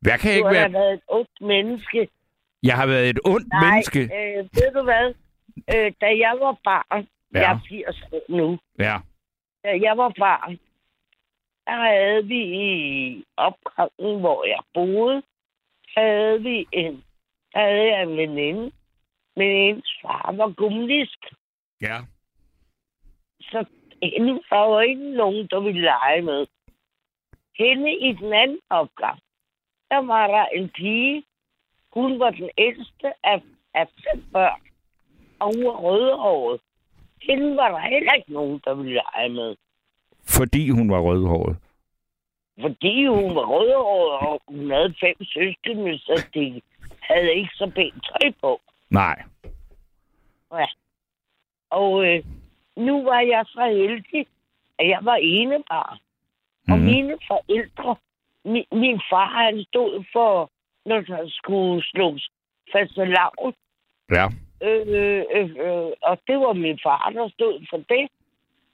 hvad kan jeg Du ikke har da være? været et ondt menneske. Jeg har været et ondt Nej, menneske. øh, ved du hvad? Øh, da jeg var barn, Ja. jeg er 80 år nu, Ja. da jeg var barn, der havde vi i opgangen, hvor jeg boede, havde vi en, der havde jeg en veninde, men ens far var kommunist. Ja. Så hende var jo ikke nogen, der ville lege med. Hende i den anden opgang, der var der en pige. Hun var den ældste af, af fem børn, og hun var rødhåret. Hende var der heller ikke nogen, der ville lege med. Fordi hun var rødhåret. Fordi hun var rødhåret, og hun havde fem søskende, så de havde ikke så pænt tøj på. Nej. Og øh, nu var jeg så heldig, at jeg var enebarn. Og Mhm. mine forældre, min, min far, han stod for, når der skulle slås fastelavn. Ja. Øh, øh, øh, og det var min far, der stod for det.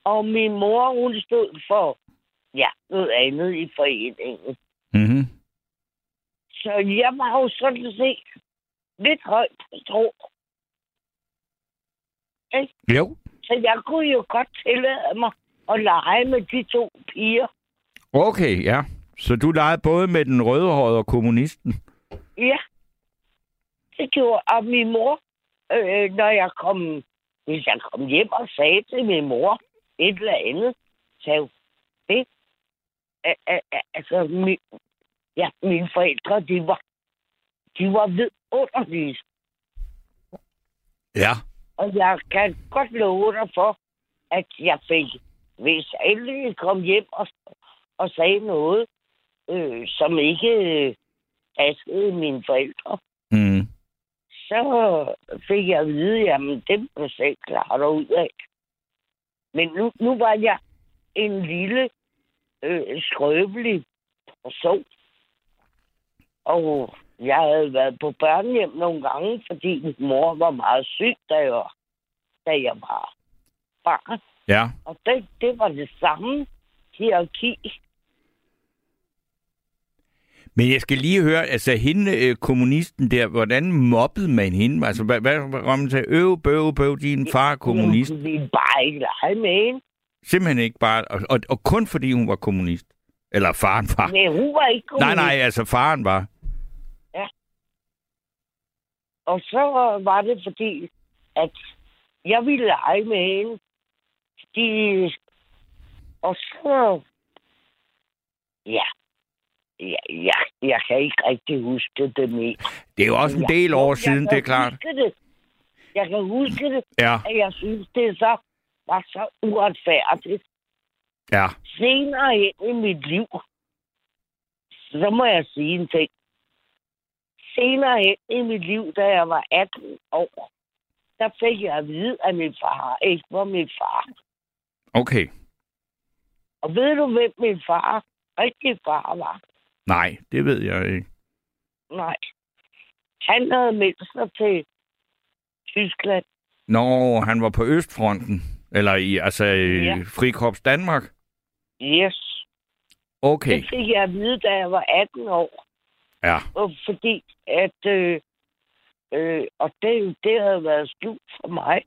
Og min mor, hun stod for, ja, noget andet i foreningen. Mm-hmm. Så jeg var jo sådan set lidt højt på strå. Jo. Så jeg kunne jo godt tillade mig og lege med de to piger. Okay, ja. Så du legede både med den rødhårede og kommunisten? Ja, det gjorde og min mor, øh, når jeg kom, hvis jeg kom hjem og sagde til min mor et eller andet, sagde det, altså, min, ja, mine forældre, de var, de var vidunderlige. Ja. Og jeg kan godt love dig for, at jeg fik, hvis alle kom hjem og, og sagde noget, øh, som ikke øh, passede mine forældre, mm. så fik jeg at vide, jamen det må selv klare dig ud af. Men nu, nu var jeg en lille, øh, skrøbelig person. Og jeg havde været på børnehjem nogle gange, fordi min mor var meget syg, da jeg var, da jeg var barn. Ja. Og det, det var det samme hierarki. Men jeg skal lige høre, altså hende, øh, kommunisten der, hvordan mobbede man hende? Altså, hvad, hvad hvad man sagde, øv, bøv, bøv, din far er kommunist? Vi bare ikke lege med hende. Simpelthen ikke bare, og, og, og kun fordi hun var kommunist? Eller faren var? Nej, hun var ikke kommunist. Nej, nej, altså faren var. Ja. Og så var det fordi, at jeg ville lege med hende. Fordi... Og så... Ja. Jeg, jeg, jeg kan ikke rigtig huske det mere. Det er jo også en del år siden, det er klart. Det. Jeg kan huske det, Ja, at jeg synes, det så var så uretfærdigt. ja. Senere hen i mit liv, så må jeg sige en ting. Senere hen i mit liv, da jeg var 18 år, der fik jeg at vide, at min far ikke var min far. Okay. Og ved du, hvem min far, rigtig far var? Nej, det ved jeg ikke. Nej. Han havde sig til Tyskland. Nå, han var på Østfronten. Eller i, altså i Ja. Frikorps Danmark. Yes. Okay, Det fik jeg at vide, da jeg var 18 år. Ja. Og fordi at... Øh, øh, og det, det havde været skjult for mig.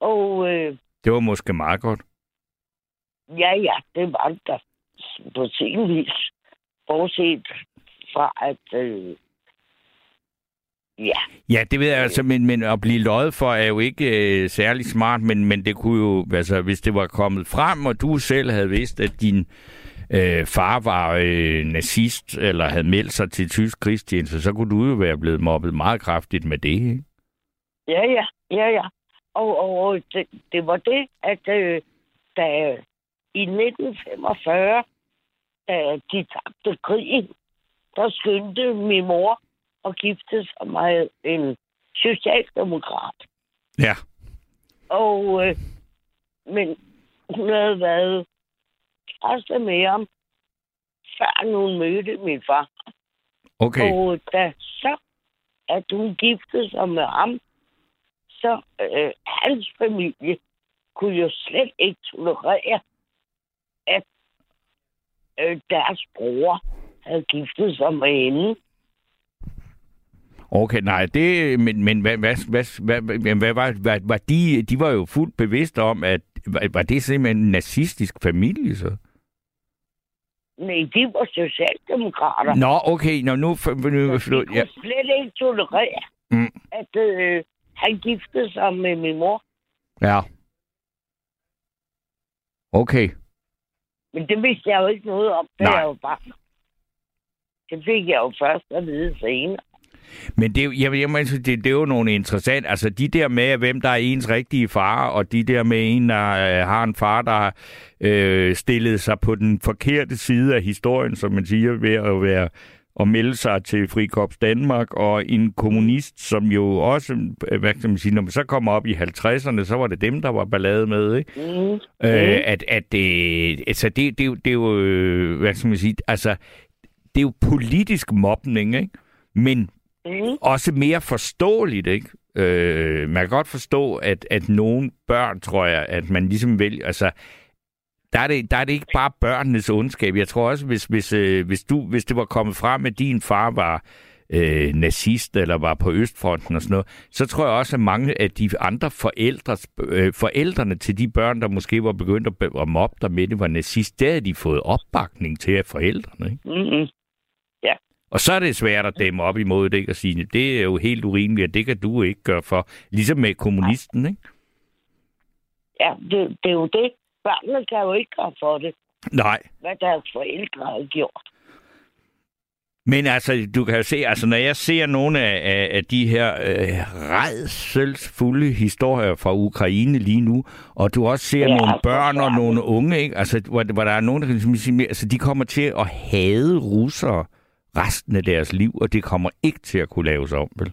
Og øh, Det var måske meget godt. ja, ja, det var det da på sin vis. Bortset fra, at... Øh, ja, Ja, det ved jeg altså, men, men at blive løjet for er jo ikke øh, særlig smart, men, men det kunne jo, altså hvis det var kommet frem, og du selv havde vidst, at din øh, far var øh, nazist, eller havde meldt sig til tysk krigstjeneste, så kunne du jo være blevet mobbet meget kraftigt med det, ikke? ja, ja, ja, ja. Og, og det, det var det, at øh, da i 1945, da de tabte krigen, der skyndte min mor at gifte sig med en socialdemokrat. Ja. Og, øh, men hun havde været kæreste med ham, før hun mødte min far. Okay. Og da så, at hun giftede sig med ham, så øh, hans familie kunne jo slet ikke tolerere, at øh, deres bror havde giftet sig med hende. Okay, nej, det, men, men hvad, hvad, hvad, hvad, hvad, hvad var, hvad, var de, de var jo fuldt bevidste om, at var, var det simpelthen en nazistisk familie, så? Nej, de var socialdemokrater. Nå, okay, nå, nu... nu, nu de kunne ja. slet ikke tolerere, Mm. at øh, han giftede sig med min mor. ja. Okay. Men det vidste jeg jo ikke noget om, da Nej. jeg var barn. Det fik jeg jo først at vide senere. Men det, jeg, jeg, mener, det, det er jo nogle interessant. Altså de der med, hvem der er ens rigtige far, og de der med en, der øh, har en far, der øh, stillet sig på den forkerte side af historien, som man siger, ved at være at melde sig til Frikorps Danmark, og en kommunist, som jo også, øh, hvad kan man sige, når man så kommer op i 50'erne, så var det dem, der var ballade med, ikke? Mm. Øh, at, at det, altså det, det, er jo- det er jo, øh, hvad skal man sige, altså, det er jo politisk mobning, ikke? Men Mm. også mere forståeligt, ikke? Øh, man kan godt forstå, at, at nogle børn, tror jeg, at man ligesom vælger, altså, der er, det, der er det ikke bare børnenes ondskab. Jeg tror også, hvis, hvis, øh, hvis, du, hvis det var kommet frem, at din far var øh, nazist eller var på Østfronten og sådan noget, så tror jeg også, at mange af de andre forældres, øh, forældrene til de børn, der måske var begyndt at, at mobbe der med det var nazist, der havde de fået opbakning til af forældrene. Ikke? Mm-hmm. Og så er det svært at dæmme op imod det, ikke? Og sige, det er jo helt urimeligt, og det kan du ikke gøre for. Ligesom med kommunisten, ikke? Ja, det, det er jo det. Børnene kan jo ikke gøre for det, Nej, hvad deres forældre har gjort. Men altså, du kan jo se, altså når jeg ser nogle af, af, af de her øh, redselsfulde historier fra Ukraine lige nu, og du også ser Ja, nogle altså, børn og nogle unge, ikke? Altså, hvor, hvor der er nogen, der kan sige, altså, de kommer til at hade russere resten af deres liv, og det kommer ikke til at kunne laves om, vel?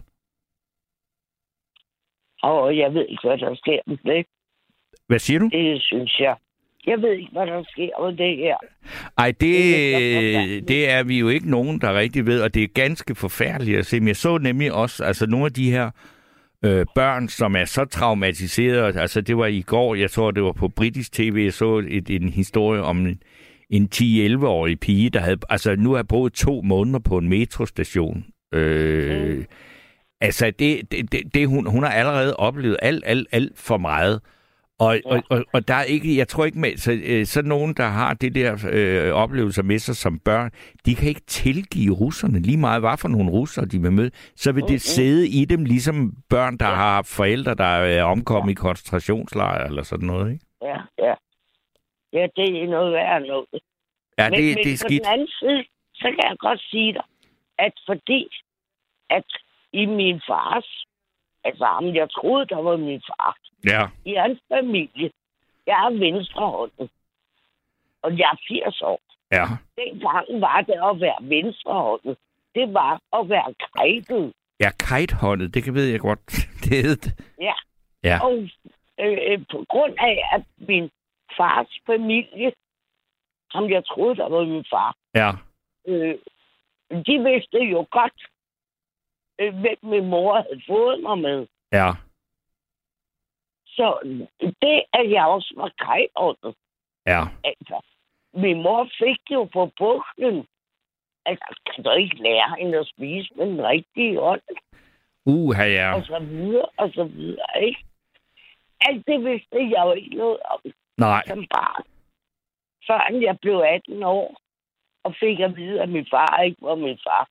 Og jeg ved ikke, hvad der sker med det. Hvad siger du? Det synes jeg. Jeg ved ikke, hvad der sker med det her. Ej, det, Det er det er vi jo ikke nogen, der rigtig ved, og det er ganske forfærdeligt at se. Men jeg så nemlig også, altså nogle af de her øh, børn, som er så traumatiseret. Altså det var i går, jeg tror det var på britisk tv, jeg så et, en historie om en, en 10-11-årig pige, der havde, altså nu har boet to måneder på en metrostation. Øh, Altså det, det, det, det hun, hun har allerede oplevet alt, alt, alt for meget. Og, ja. og, og, og der er ikke, jeg tror ikke med, så, øh, så nogen, der har det der øh, oplevelser med sig som børn, de kan ikke tilgive russerne lige meget, hvad for nogle russere de vil møde, så vil det sidde i dem, ligesom børn, der ja. har forældre, der er omkommet ja. i koncentrationslejre eller sådan noget, ikke? Ja, ja. Ja, det er noget værd end noget. Ja, men, det, men det er på skidt. den anden side, så kan jeg godt sige dig, at fordi at i min fars, altså ham, jeg troede, der var min far, Ja, i hans familie, jeg er venstrehåndet, og jeg er 80 år. ja. Dengang var det at være venstrehåndet. Det var at være kajtet. Ja, kitehåndet, det kan ved jeg godt. <laughs> Det hed. Ja. Ja. Og øh, øh, på grund af, at min fars familie, ham jeg troede, der var min far, Ja, øh, de vidste jo godt, øh, hvem min mor havde fået mig med. ja. Så det, at jeg også var kajtet, Ja, altså, min mor fik jo på buklen, altså, kan du ikke lære hende at spise med den rigtige hånd? uha ja. og så videre, og så videre, ikke? Alt det vidste jeg jo ikke noget om Nej, som barn. Før jeg blev 18 år, og fik at vide, at min far ikke var min far.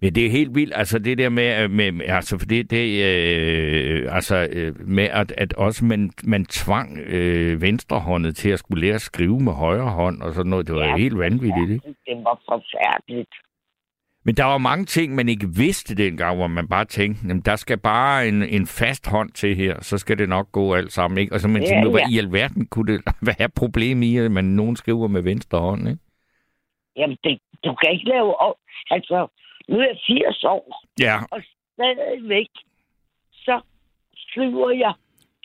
Men det er helt vildt, altså det der med, med med- altså for det, det øh, altså øh, med at, at også man, man tvang øh, venstrehåndet til at skulle lære at skrive med højre hånd og sådan noget, det var Ja, helt vanvittigt, ikke? Det var forfærdeligt. Men der var mange ting, man ikke vidste dengang, hvor man bare tænkte, jamen, der skal bare en, en fast hånd til her, så skal det nok gå alt sammen, ikke? Og så man Ja, tænkte, hvad ja. i alverden kunne det <laughs> være problem i, at man nogen skriver med venstre hånd, ikke? Jamen, det, du kan ikke lave om. Altså, nu er jeg 80 år, Ja, og stadigvæk, så skriver jeg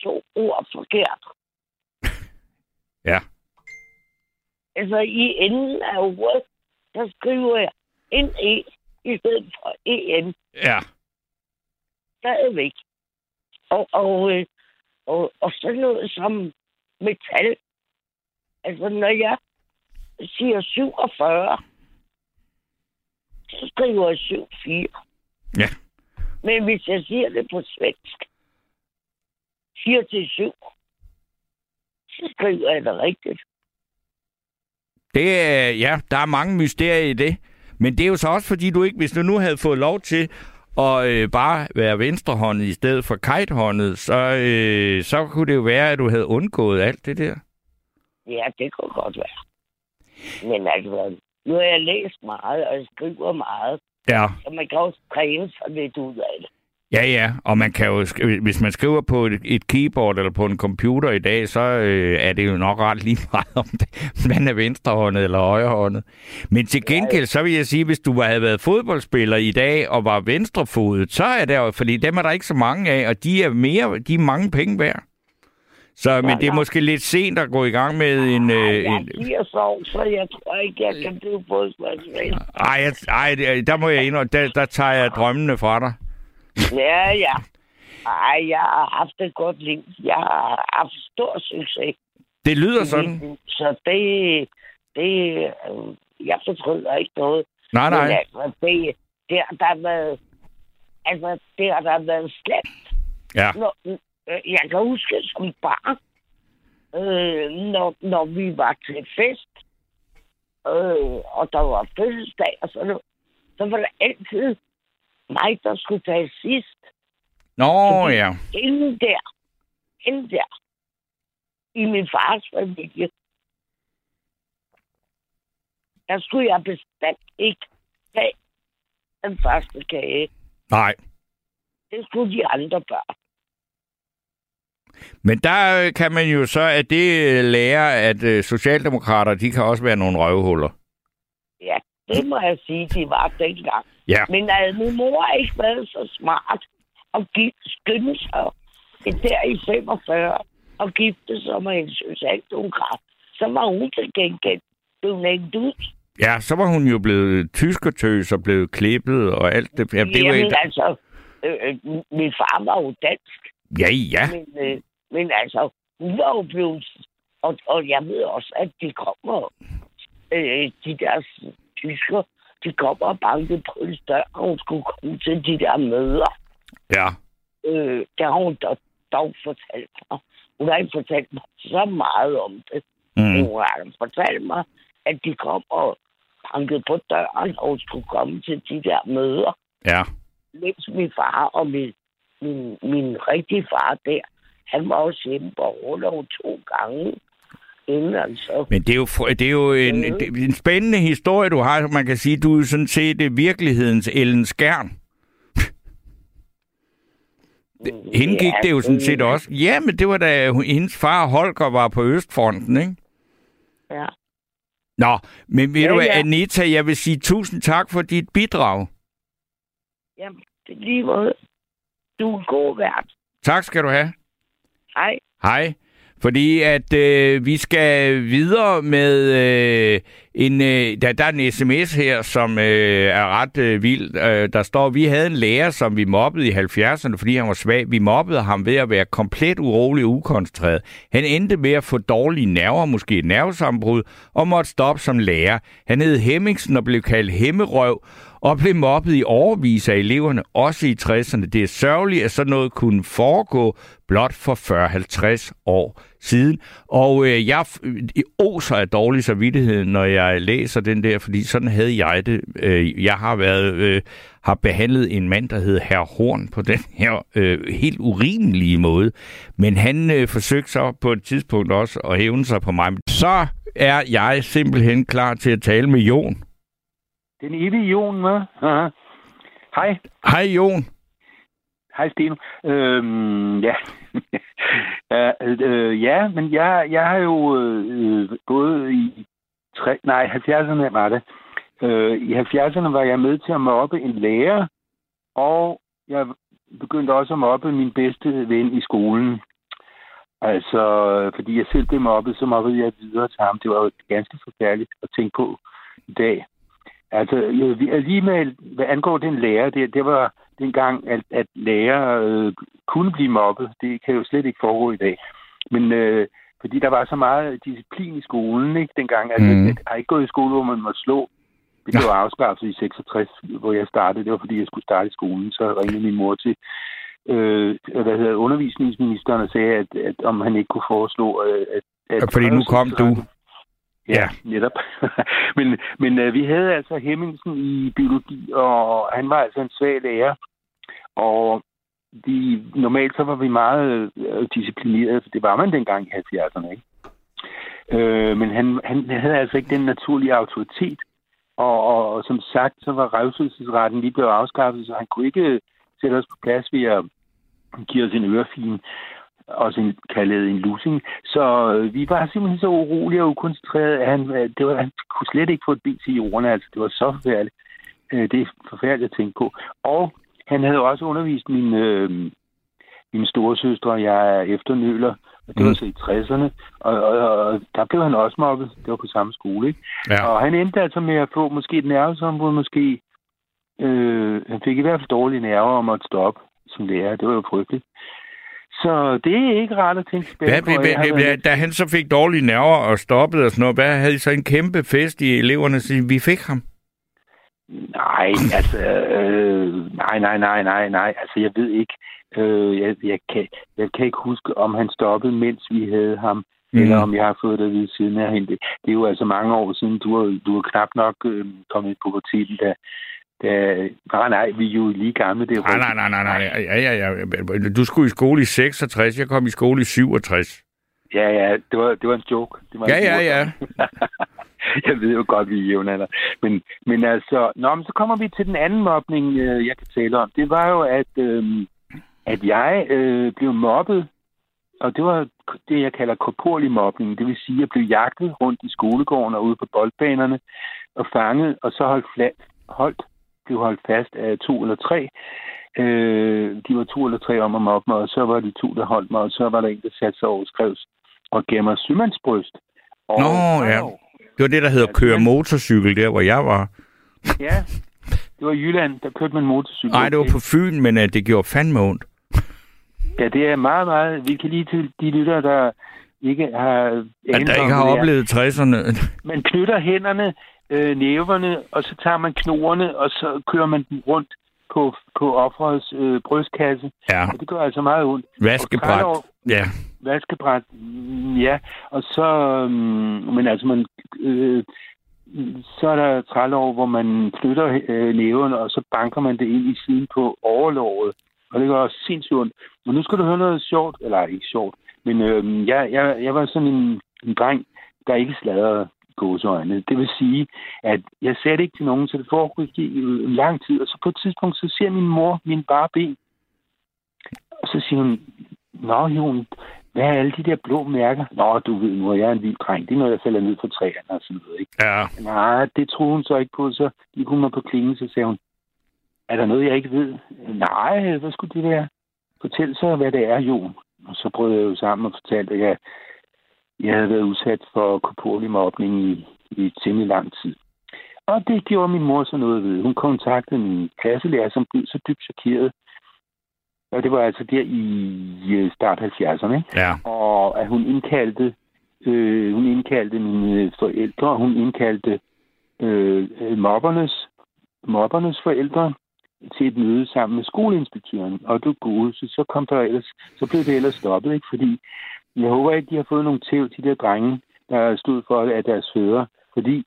to ord forkert. <laughs> ja, Altså, i enden af ordet, der skriver jeg en E i stedet for EN. ja, stadigvæk. Og, og, øh, og, og sådan noget som metal. Altså, når jeg siger 47, så skriver jeg 74. ja. Men hvis jeg siger det på svensk, 4 til 7, så skriver jeg det rigtigt. Det er, ja, der er mange mysterier i det. Men det er jo så også, fordi du ikke, hvis du nu havde fået lov til at øh, bare være venstrehåndet i stedet for kitehåndet, så, øh, så kunne det jo være, at du havde undgået alt det der. Ja, det kunne godt være. Men altså, nu har jeg læst meget, og skriver meget, Ja. så man kan også træne sig lidt ud af det. Ja, ja, og man kan jo, hvis man skriver på et, et keyboard eller på en computer i dag, så øh, er det jo nok ret lige meget <laughs> om det, man er venstrehåndet eller højrehåndet. Men til gengæld, så vil jeg sige, hvis du havde været fodboldspiller i dag og var venstrefodet, så er det jo, fordi dem er der ikke så mange af, og de er mere, de er mange penge værd. Så, men det er måske lidt sent at gå i gang med en... Øh, jeg er 80 år, så jeg tror ikke, jeg kan blive fodboldspiller. ej, jeg, ej, det- der må jeg indrømme, der, der tager jeg drømmene fra dig. Ja, ja. Ej, jeg har haft et godt liv. Jeg har haft stor succes. Det lyder sådan. Så det, det, øh, jeg fortryder ikke noget. Nej, Men nej. altså, det, det har der været, altså, det har der været slemt. Ja. Når, øh, jeg kan huske som barn, øh, når, når vi var til fest, øh, og der var fødselsdag, og så, så var det altid mig, der skulle tage sidst. Nå, Fordi- ja. Inden der, inden der, i min fars familie, der skulle jeg bestemt ikke tage den første kage. Nej. Det skulle de andre børn. Men der øh, kan man jo så at det øh, lære, at øh, socialdemokrater, de kan også være nogle røvhuller. Det må jeg sige, de var dengang. Ja. Men havde min mor ikke været så smart og give, skynde sig det der i 45 og gifte sig med en socialdemokrat, så var hun til gengæld blevet hængt ud. Ja, så var hun jo blevet tyskertøs og blevet klippet og alt det. Jamen, det var Jamen et... altså, øh, øh, min far var jo dansk, Ja, ja. men, øh, men altså, hun var jo blevet... Og, og jeg ved også, at de kommer, øh, de der tysker, de kommer og banker på en dør, og hun skulle komme til de der møder. Ja. Øh, der har hun dog, dog fortalt mig. Hun har ikke fortalt mig så meget om det. Mm. Hun har fortalt mig, at de kom og bankede på døren, og hun skulle komme til de der møder. Ja. Mens min far og min, min, min rigtige far der, han var også hjemme på overlov to gange. Inden altså. Men det er jo, det er jo en, det er en spændende historie, du har. Man kan sige, du er sådan set øh, virkelighedens Ellen Skjern. <laughs> Hende gik det jo sådan set også. Ja, men det var da hun- hendes far Holger var på Østfronten, ikke? Ja. Nå, men ved Ja, du hvad, ja. Anita, jeg vil sige tusind tak for dit bidrag. Jamen, det er lige måde. Du er en god vært. Tak skal du have. Hej. Hej. Fordi at øh, vi skal videre med øh, en... Øh, der, der er en sms her, som øh, er ret øh, vild. Øh, der står, vi havde en lærer, som vi mobbede i 70'erne, fordi han var svag. Vi mobbede ham ved at være komplet urolig og ukoncentreret. Han endte med at få dårlige nerver, måske et nervesambrud, og måtte stoppe som lærer. Han hed Hemmingsen og blev kaldt Hemmerøv, og blev mobbet i overvis af eleverne, også i 60'erne. Det er sørgeligt, at sådan noget kunne foregå blot for 40-50 år siden. Og øh, jeg oser af dårlig samvittighed, når jeg læser den der, fordi sådan havde jeg det. Øh, jeg har været øh, har behandlet en mand, der hed Herr Horn, på den her øh, helt urimelige måde. Men han øh, forsøgte så på et tidspunkt også at hævne sig på mig. Så er jeg simpelthen klar til at tale med Jon. Den evige Jon, med. Hej. Hej Jon. Hej, Steno. Øhm, ja. <laughs> ja, øh, ja, men jeg, jeg har jo øh, gået i... Tre, nej, 70'erne var det. Øh, I 70'erne var jeg med til at mobbe en lærer, og jeg begyndte også at mobbe min bedste ven i skolen. Altså, fordi jeg selv blev mobbet, så mobbede jeg videre til ham. Det var jo ganske forfærdeligt at tænke på i dag. Altså, alligevel, hvad angår den lærer, det, det var dengang, at, at lærer øh, kunne blive mobbet. Det kan jo slet ikke foregå i dag. Men øh, fordi der var så meget disciplin i skolen, ikke, dengang. Altså, Mhm. mm. jeg har ikke gået i skole, hvor man måtte slå. Det blev afskaffet i 66, hvor jeg startede. Det var, fordi jeg skulle starte i skolen. Så ringede min mor til øh, hvad hedder, undervisningsministeren og sagde, at, at om han ikke kunne foreslå, øh, at... at Fordi nu kom du. Ja, Ja. netop. <laughs> men men øh, vi havde altså Hemmingsen i biologi, og han var altså en svag lærer. Og de, normalt så var vi meget øh, disciplineret, for det var man dengang i 70'erne, ikke? Øh, men han, han havde altså ikke den naturlige autoritet. Og, og, og som sagt, så var revselsesretten lige blevet afskaffet, så han kunne ikke øh, sætte os på plads ved at give os en ørefin også en, kaldet en losing. Så øh, vi var simpelthen så urolige og ukoncentrerede, at han, øh, det var, han kunne slet ikke få et ben til jorden. Altså, det var så forfærdeligt. Øh, det er forfærdeligt at tænke på. Og han havde også undervist min, øh, min store søstre, jeg er efternøler, og det var Mm. så i 60'erne, og, og, og, der blev han også mobbet. Det var på samme skole, ikke? Ja. Og han endte altså med at få måske et nervesambrud, måske. Øh, han fik i hvert fald dårlige nerver om at stoppe som lærer. Det var jo frygteligt. Så det er ikke rart at tænke tilbage Hvad, på. hvad, hvad, da han så fik dårlige nerver og stoppede og sådan noget, hvad havde I så en kæmpe fest i eleverne, så vi fik ham? Nej, altså, øh, nej, nej, nej, nej, nej. Altså, jeg ved ikke. Øh, jeg, jeg, kan, jeg kan ikke huske, om han stoppede, mens vi havde ham, mm. eller om jeg har fået det at vide siden af hende. Det, det er jo altså mange år siden. Du har, du har knap nok øh, kommet i puberteten, da, da... Nej, nej, vi er jo lige gamle. Det er nej, nej, nej, nej, nej. Ja, ja, ja. Du skulle i skole i 66, jeg kom i skole i 67. Ja, ja, det var, det var en joke. Det var ja, en joke. ja, ja. <laughs> jeg ved jo godt, vi er jævnalder. Men, men altså, nå, men så kommer vi til den anden mobning, øh, jeg kan tale om. Det var jo, at, øh, at jeg øh, blev mobbet, og det var det, jeg kalder korporlig mobning. Det vil sige, at jeg blev jagtet rundt i skolegården og ude på boldbanerne og fanget, og så holdt, flat, holdt blev holdt fast af to eller tre. Øh, de var to eller tre om at mobbe mig, og så var de to, der holdt mig, og så var der en, der satte sig over skrevs og gav mig symandsbryst. Og Nå, ja. Det var det, der hedder køre motorcykel, der hvor jeg var. Ja, det var i Jylland, der kørte man motorcykel. Nej, det var på Fyn, men uh, det gjorde fandme ondt. Ja, det er meget, meget... Vi kan lige til de lytter, der ikke har... At der ikke har oplevet 60'erne. Man knytter hænderne, øh, næverne, og så tager man knorene, og så kører man dem rundt på, på offerets øh, brystkasse. Ja. Og det gør altså meget ondt. Vaskebræt. ja. Vaskebræt, mm, ja. Og så, um, men altså, man, øh, så er der trælår, hvor man flytter øh, næven, og så banker man det ind i siden på overlåret. Og det gør også sindssygt ondt. Men nu skal du høre noget sjovt, eller ikke sjovt, men øh, jeg, jeg, jeg var sådan en, en dreng, der ikke sladrede gåseøjne. Det vil sige, at jeg sagde det ikke til nogen, så det foregik i lang tid. Og så på et tidspunkt, så ser min mor min bare ben. Og så siger hun, Nå, Jon, hvad er alle de der blå mærker? Nå, du ved nu, jeg er en vild dreng. Det er noget, jeg falder ned fra træerne og sådan noget, ikke? Ja. Nej, det troede hun så ikke på. Så gik hun mig på klingen, så sagde hun, er der noget, jeg ikke ved? Nej, hvad skulle det være? Fortæl så, hvad det er, Jon. Og så prøvede jeg jo sammen og fortalte, at jeg jeg havde været udsat for korporlig mobning i, i temmelig lang tid. Og det gjorde min mor så noget ved. Hun kontaktede min klasselærer, som blev så dybt chokeret. Og det var altså der i start 70'erne. Ikke? Ja. Og at hun indkaldte, øh, hun indkaldte mine forældre, og hun indkaldte øh, mobbernes, mobbernes forældre til et møde sammen med skoleinspektøren. Og du gode, så, så, kom der ellers, så blev det ellers stoppet, ikke? fordi jeg håber ikke, de har fået nogle tæv til de der drenge, der stod for af deres fødder. Fordi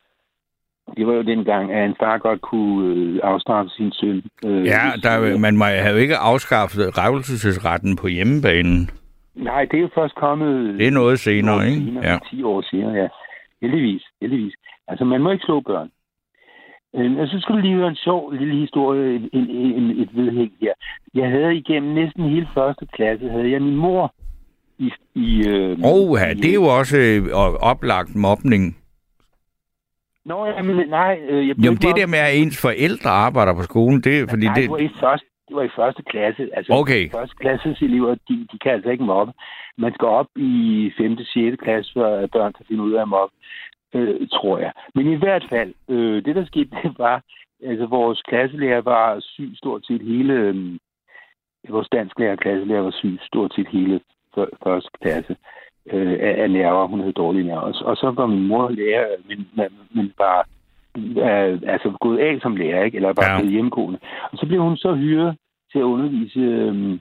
det var jo dengang, at en far godt kunne øh, afstraffe sin søn. Øh, ja, der, man må have jo ikke afskaffet revelsesretten på hjemmebanen. Nej, det er jo først kommet... Det er noget senere, ikke? Senere, ja. 10 år senere, ja. Heldigvis, heldigvis. Altså, man må ikke slå børn. Øh, og så skulle lige høre en sjov lille historie, en, en, en, et vedhæng her. Jeg havde igennem næsten hele første klasse, havde jeg min mor i... i øh, oh, ja, i, det er jo også øh, oplagt mobning. Nå, jamen, nej. Øh, jeg Jamen, det der med, at ens forældre arbejder på skolen, det er fordi... Nej, det... det var i første, det var i første klasse. Altså, okay. første klasses elever, de, de kan altså ikke mobbe. Man skal op i 5. og 6. klasse, før børn kan finde ud af at mobbe, øh, tror jeg. Men i hvert fald, øh, det der skete, det var, altså vores klasselærer var syg stort set hele, øh, vores dansklærer klasselærer var syg stort set hele første klasse øh, af, nerver. Hun havde dårlige nerver. Og så var min mor lærer, men, men bare øh, altså gået af som lærer, ikke? eller bare ja. hjemmegående. Og så blev hun så hyret til at undervise øh,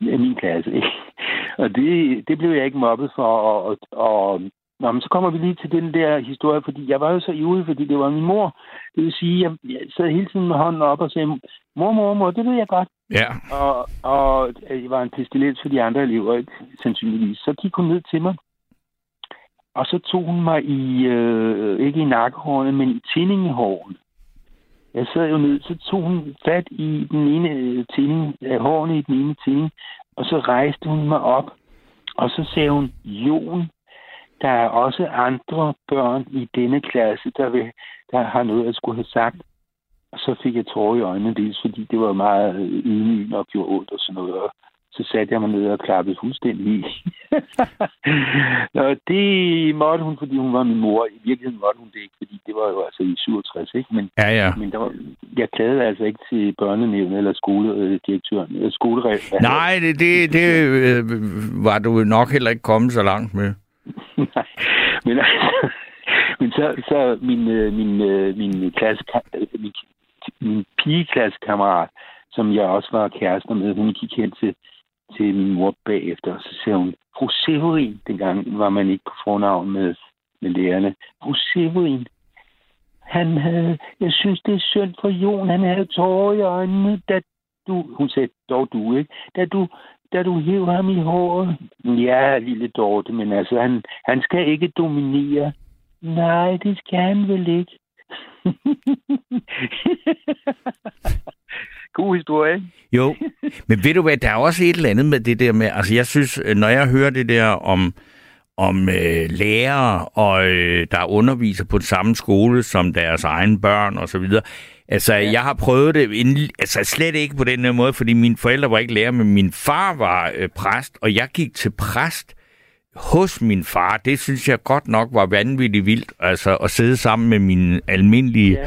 min klasse. Ikke? <laughs> Og det, det blev jeg ikke mobbet for. Og, og, og Nå, men så kommer vi lige til den der historie, fordi jeg var jo så ivrig, fordi det var min mor. Det vil sige, jeg, jeg sad hele tiden med hånden op og sagde, mor, mor, mor, det ved jeg godt. Ja. Og, og jeg var en pestilens for de andre elever, ikke, sandsynligvis. Så gik hun ned til mig, og så tog hun mig i, øh, ikke i nakkehårene, men i tændingehårene. Jeg sad jo ned, så tog hun fat i den ene øh, tænding, øh, hårene i den ene tænding, og så rejste hun mig op, og så sagde hun, Jon, der er også andre børn i denne klasse, der, vil, der har noget at skulle have sagt. Og så fik jeg tårer i øjnene, dels fordi det var meget ydmygende og gjorde ondt og sådan noget. Og så satte jeg mig ned og klappede fuldstændig i. <laughs> og det måtte hun, fordi hun var min mor. I virkeligheden måtte hun det ikke, fordi det var jo altså i 67, ikke? Men, ja, ja. men der var, jeg klagede altså ikke til børnenævnet eller skoledirektøren. Eller skoleregler. Nej, det, det, det øh, var du nok heller ikke kommet så langt med. <laughs> Nej, men, altså, men så, så min, øh, min, øh, min klasse, min min pigeklassekammerat, som jeg også var kærester med, hun gik hen til, til min mor bagefter, og så sagde hun, fru Severin, dengang var man ikke på fornavn med, med lærerne. Fru Severin, han havde, jeg synes, det er synd for Jon, han havde tårer i øjnene, da du, hun sagde, dog du, ikke? Da du, da du hæver ham i håret. Ja, lille Dorte, men altså, han, han skal ikke dominere. Nej, det skal han vel ikke. <laughs> God historie, ikke? Jo, men ved du hvad, der er også et eller andet med det der med, altså jeg synes, når jeg hører det der om, om øh, lærere, og øh, der underviser på den samme skole som deres egne børn og så videre. Altså, ja. jeg har prøvet det, altså slet ikke på den måde, fordi mine forældre var ikke lærer, men min far var øh, præst, og jeg gik til præst hos min far. Det synes jeg godt nok var vanvittigt vildt, altså at sidde sammen med mine almindelige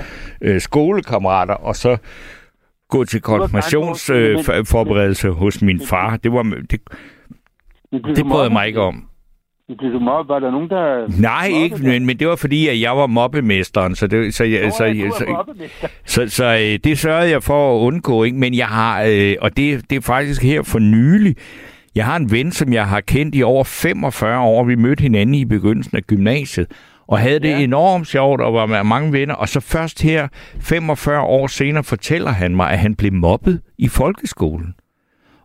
ja. øh, skolekammerater, og så gå til konfirmationsforberedelse øh, hos min far. Det var det, det brød mig ikke om. Blev du mobbet? Var der nogen, der... Nej, ikke, men, men det var fordi, at jeg var mobbemesteren, så det, så, jeg, så, jeg, så, så, så, så øh, det sørgede jeg for at undgå, ikke? men jeg har, øh, og det, det er faktisk her for nylig, jeg har en ven, som jeg har kendt i over 45 år. Vi mødte hinanden i begyndelsen af gymnasiet, og havde det ja. enormt sjovt og var med mange venner. Og så først her, 45 år senere, fortæller han mig, at han blev mobbet i folkeskolen.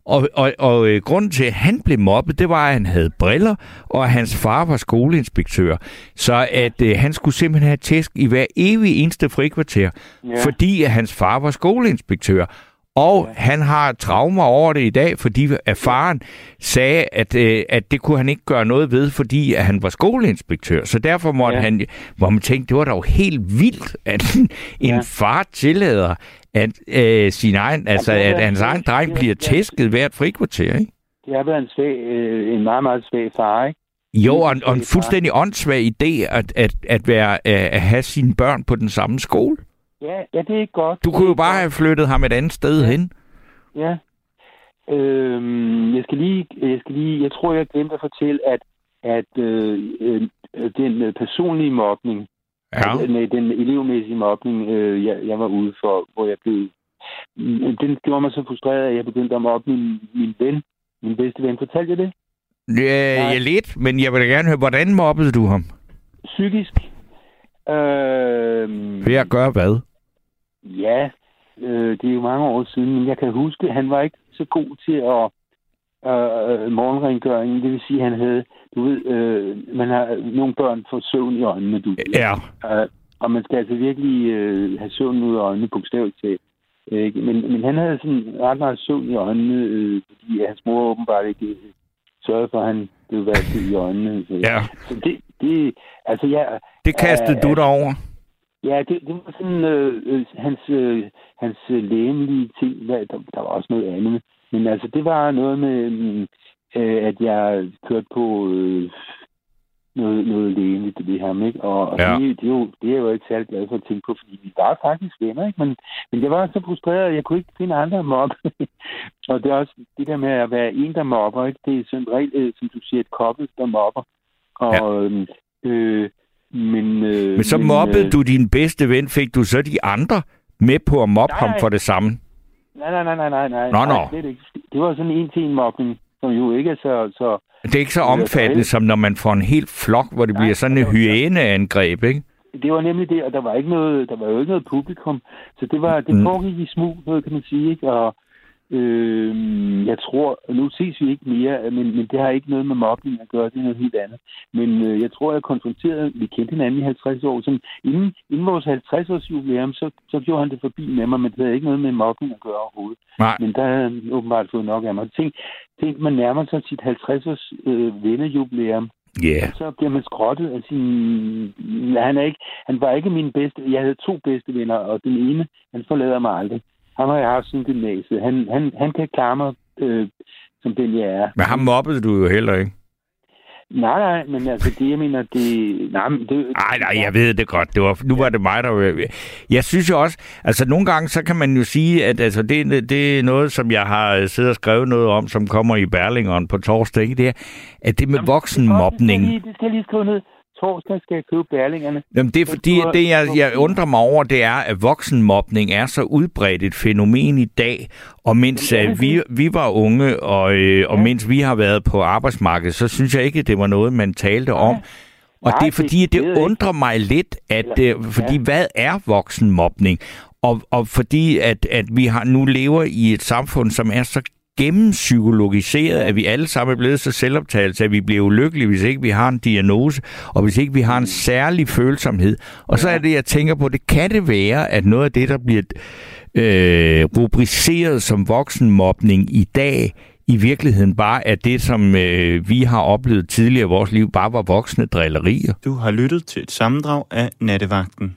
Og, og, og øh, grunden til, at han blev mobbet, det var, at han havde briller, og at hans far var skoleinspektør. Så at øh, han skulle simpelthen have tæsk i hver evig eneste frikvarter, ja. fordi at hans far var skoleinspektør. Og ja. han har traumer over det i dag, fordi at faren sagde, at, øh, at det kunne han ikke gøre noget ved, fordi at han var skoleinspektør. Så derfor måtte ja. han, hvor man tænkte, det var dog helt vildt, at en ja. far tillader, at, øh, sin egen, altså, at hans egen dreng bliver tæsket hvert frikvarter, ikke? Det har været en, svag, øh, en meget, meget svag far, ikke? Jo, og, og en fuldstændig åndssvag idé at, at, at, være, at have sine børn på den samme skole. Ja, ja det er godt. Du kunne jo bare have flyttet ham et andet sted ja. hen. Ja. Øhm, jeg skal lige, jeg skal lige, jeg tror, jeg glemte at fortælle, at, at øh, øh, den personlige mobning, ja. nej, den elevmæssige mobning, øh, jeg, jeg var ude for, hvor jeg blev, den gjorde mig så frustreret, at jeg begyndte at mobbe min, min ven, min bedste ven. Fortalte jeg det? Ja, ja, lidt, men jeg vil da gerne høre, hvordan mobbede du ham? Psykisk. Øh, Ved at gøre hvad? Ja, øh, det er jo mange år siden, men jeg kan huske, at han var ikke så god til at øh, morgenrengøring. Det vil sige, at han havde, du ved, øh, man har nogle børn får søvn i øjnene, du Ja. Øh, og man skal altså virkelig øh, have søvn ud af øjnene, bogstaveligt talt. Øh, men, men han havde sådan ret meget søvn i øjnene, øh, fordi hans mor åbenbart ikke øh, sørgede for, at han blev været i øjnene. Så, ja. Så det, det, altså jeg... Det kastede øh, du dig over? Ja, det, det var sådan øh, øh, hans, øh, hans øh, lægemlige ting. Der, der var også noget andet. Men altså, det var noget med, øh, at jeg kørte på øh, noget, noget lægeligt ved ham, ikke? Og, og ja. det, det, er jo, det er jeg jo ikke særlig glad for at tænke på, fordi vi var faktisk venner, ikke? Men, men jeg var så frustreret, at jeg kunne ikke finde andre mobbe. <laughs> og det er også det der med at være en, der mobber, ikke? Det er sådan regel, øh, som du siger, et kobbel, der mobber. Og ja. øh, men, øh, men så men, mobbede øh, du din bedste ven. Fik du så de andre med på at mobbe nej, ham for det samme? Nej, nej, nej, nej, nej. nej, nå, nej Det, det var sådan en til en mobning, som jo ikke er så... så det er ikke så omfattende, som når man får en helt flok, hvor det nej, bliver sådan en hyæneangreb, ikke? Det var nemlig det, og der var ikke noget, der var jo ikke noget publikum, så det var det mm. foregik i smug, noget kan man sige, ikke? Og, Øh, jeg tror, nu ses vi ikke mere, men, men det har ikke noget med mobning at gøre, det er noget helt andet. Men øh, jeg tror, jeg konfronterede, vi kendte hinanden i 50 år, så inden, inden vores 50-års jubilæum, så, så gjorde han det forbi med mig, men det havde ikke noget med mobning at gøre overhovedet. Nej. Men der havde han åbenbart fået nok af mig. Tænk, tænk man nærmer sig sit 50-års øh, vennejubilæum, Yeah. Så bliver man skrottet af sin... Han, er ikke, han var ikke min bedste... Jeg havde to bedste venner, og den ene, han forlader mig aldrig. Ham har jeg haft siden gymnasiet. Han, han, han kan klare mig, øh, som den jeg er. Men ham mobbede du jo heller ikke. Nej, nej, men altså det, jeg mener, det... Nej, men det nej, nej, jeg ved det godt. Det var, nu var det mig, der. Jeg synes jo også... Altså, nogle gange, så kan man jo sige, at altså, det, det er noget, som jeg har siddet og skrevet noget om, som kommer i Berlingeren på torsdag, ikke? Det er, at det med voksenmobning... Det det skal jeg lige skrive ned. Torsdag skal jeg købe bærlingerne. Jamen, det er fordi, tror- det jeg, jeg undrer mig over, det er, at voksenmobning er så udbredt et fænomen i dag, og mens er øh, vi, vi var unge, og, øh, og Ja. mens vi har været på arbejdsmarkedet, så synes jeg ikke, det var noget, man talte om. Og Nej, det er fordi, det det ikke. undrer mig lidt, at Eller- øh, fordi ja. hvad er voksenmobning? Og, og fordi, at, at vi har nu lever i et samfund, som er så gennempsykologiseret, at vi alle sammen er blevet så selvoptagelse, at vi bliver ulykkelige, hvis ikke vi har en diagnose, og hvis ikke vi har en særlig følsomhed. Og så er det, jeg tænker på, det kan det være, at noget af det, der bliver øh, rubriceret som voksenmobning i dag, i virkeligheden bare er det, som øh, vi har oplevet tidligere i vores liv, bare var voksne drillerier. Du har lyttet til et sammendrag af Nattevagten.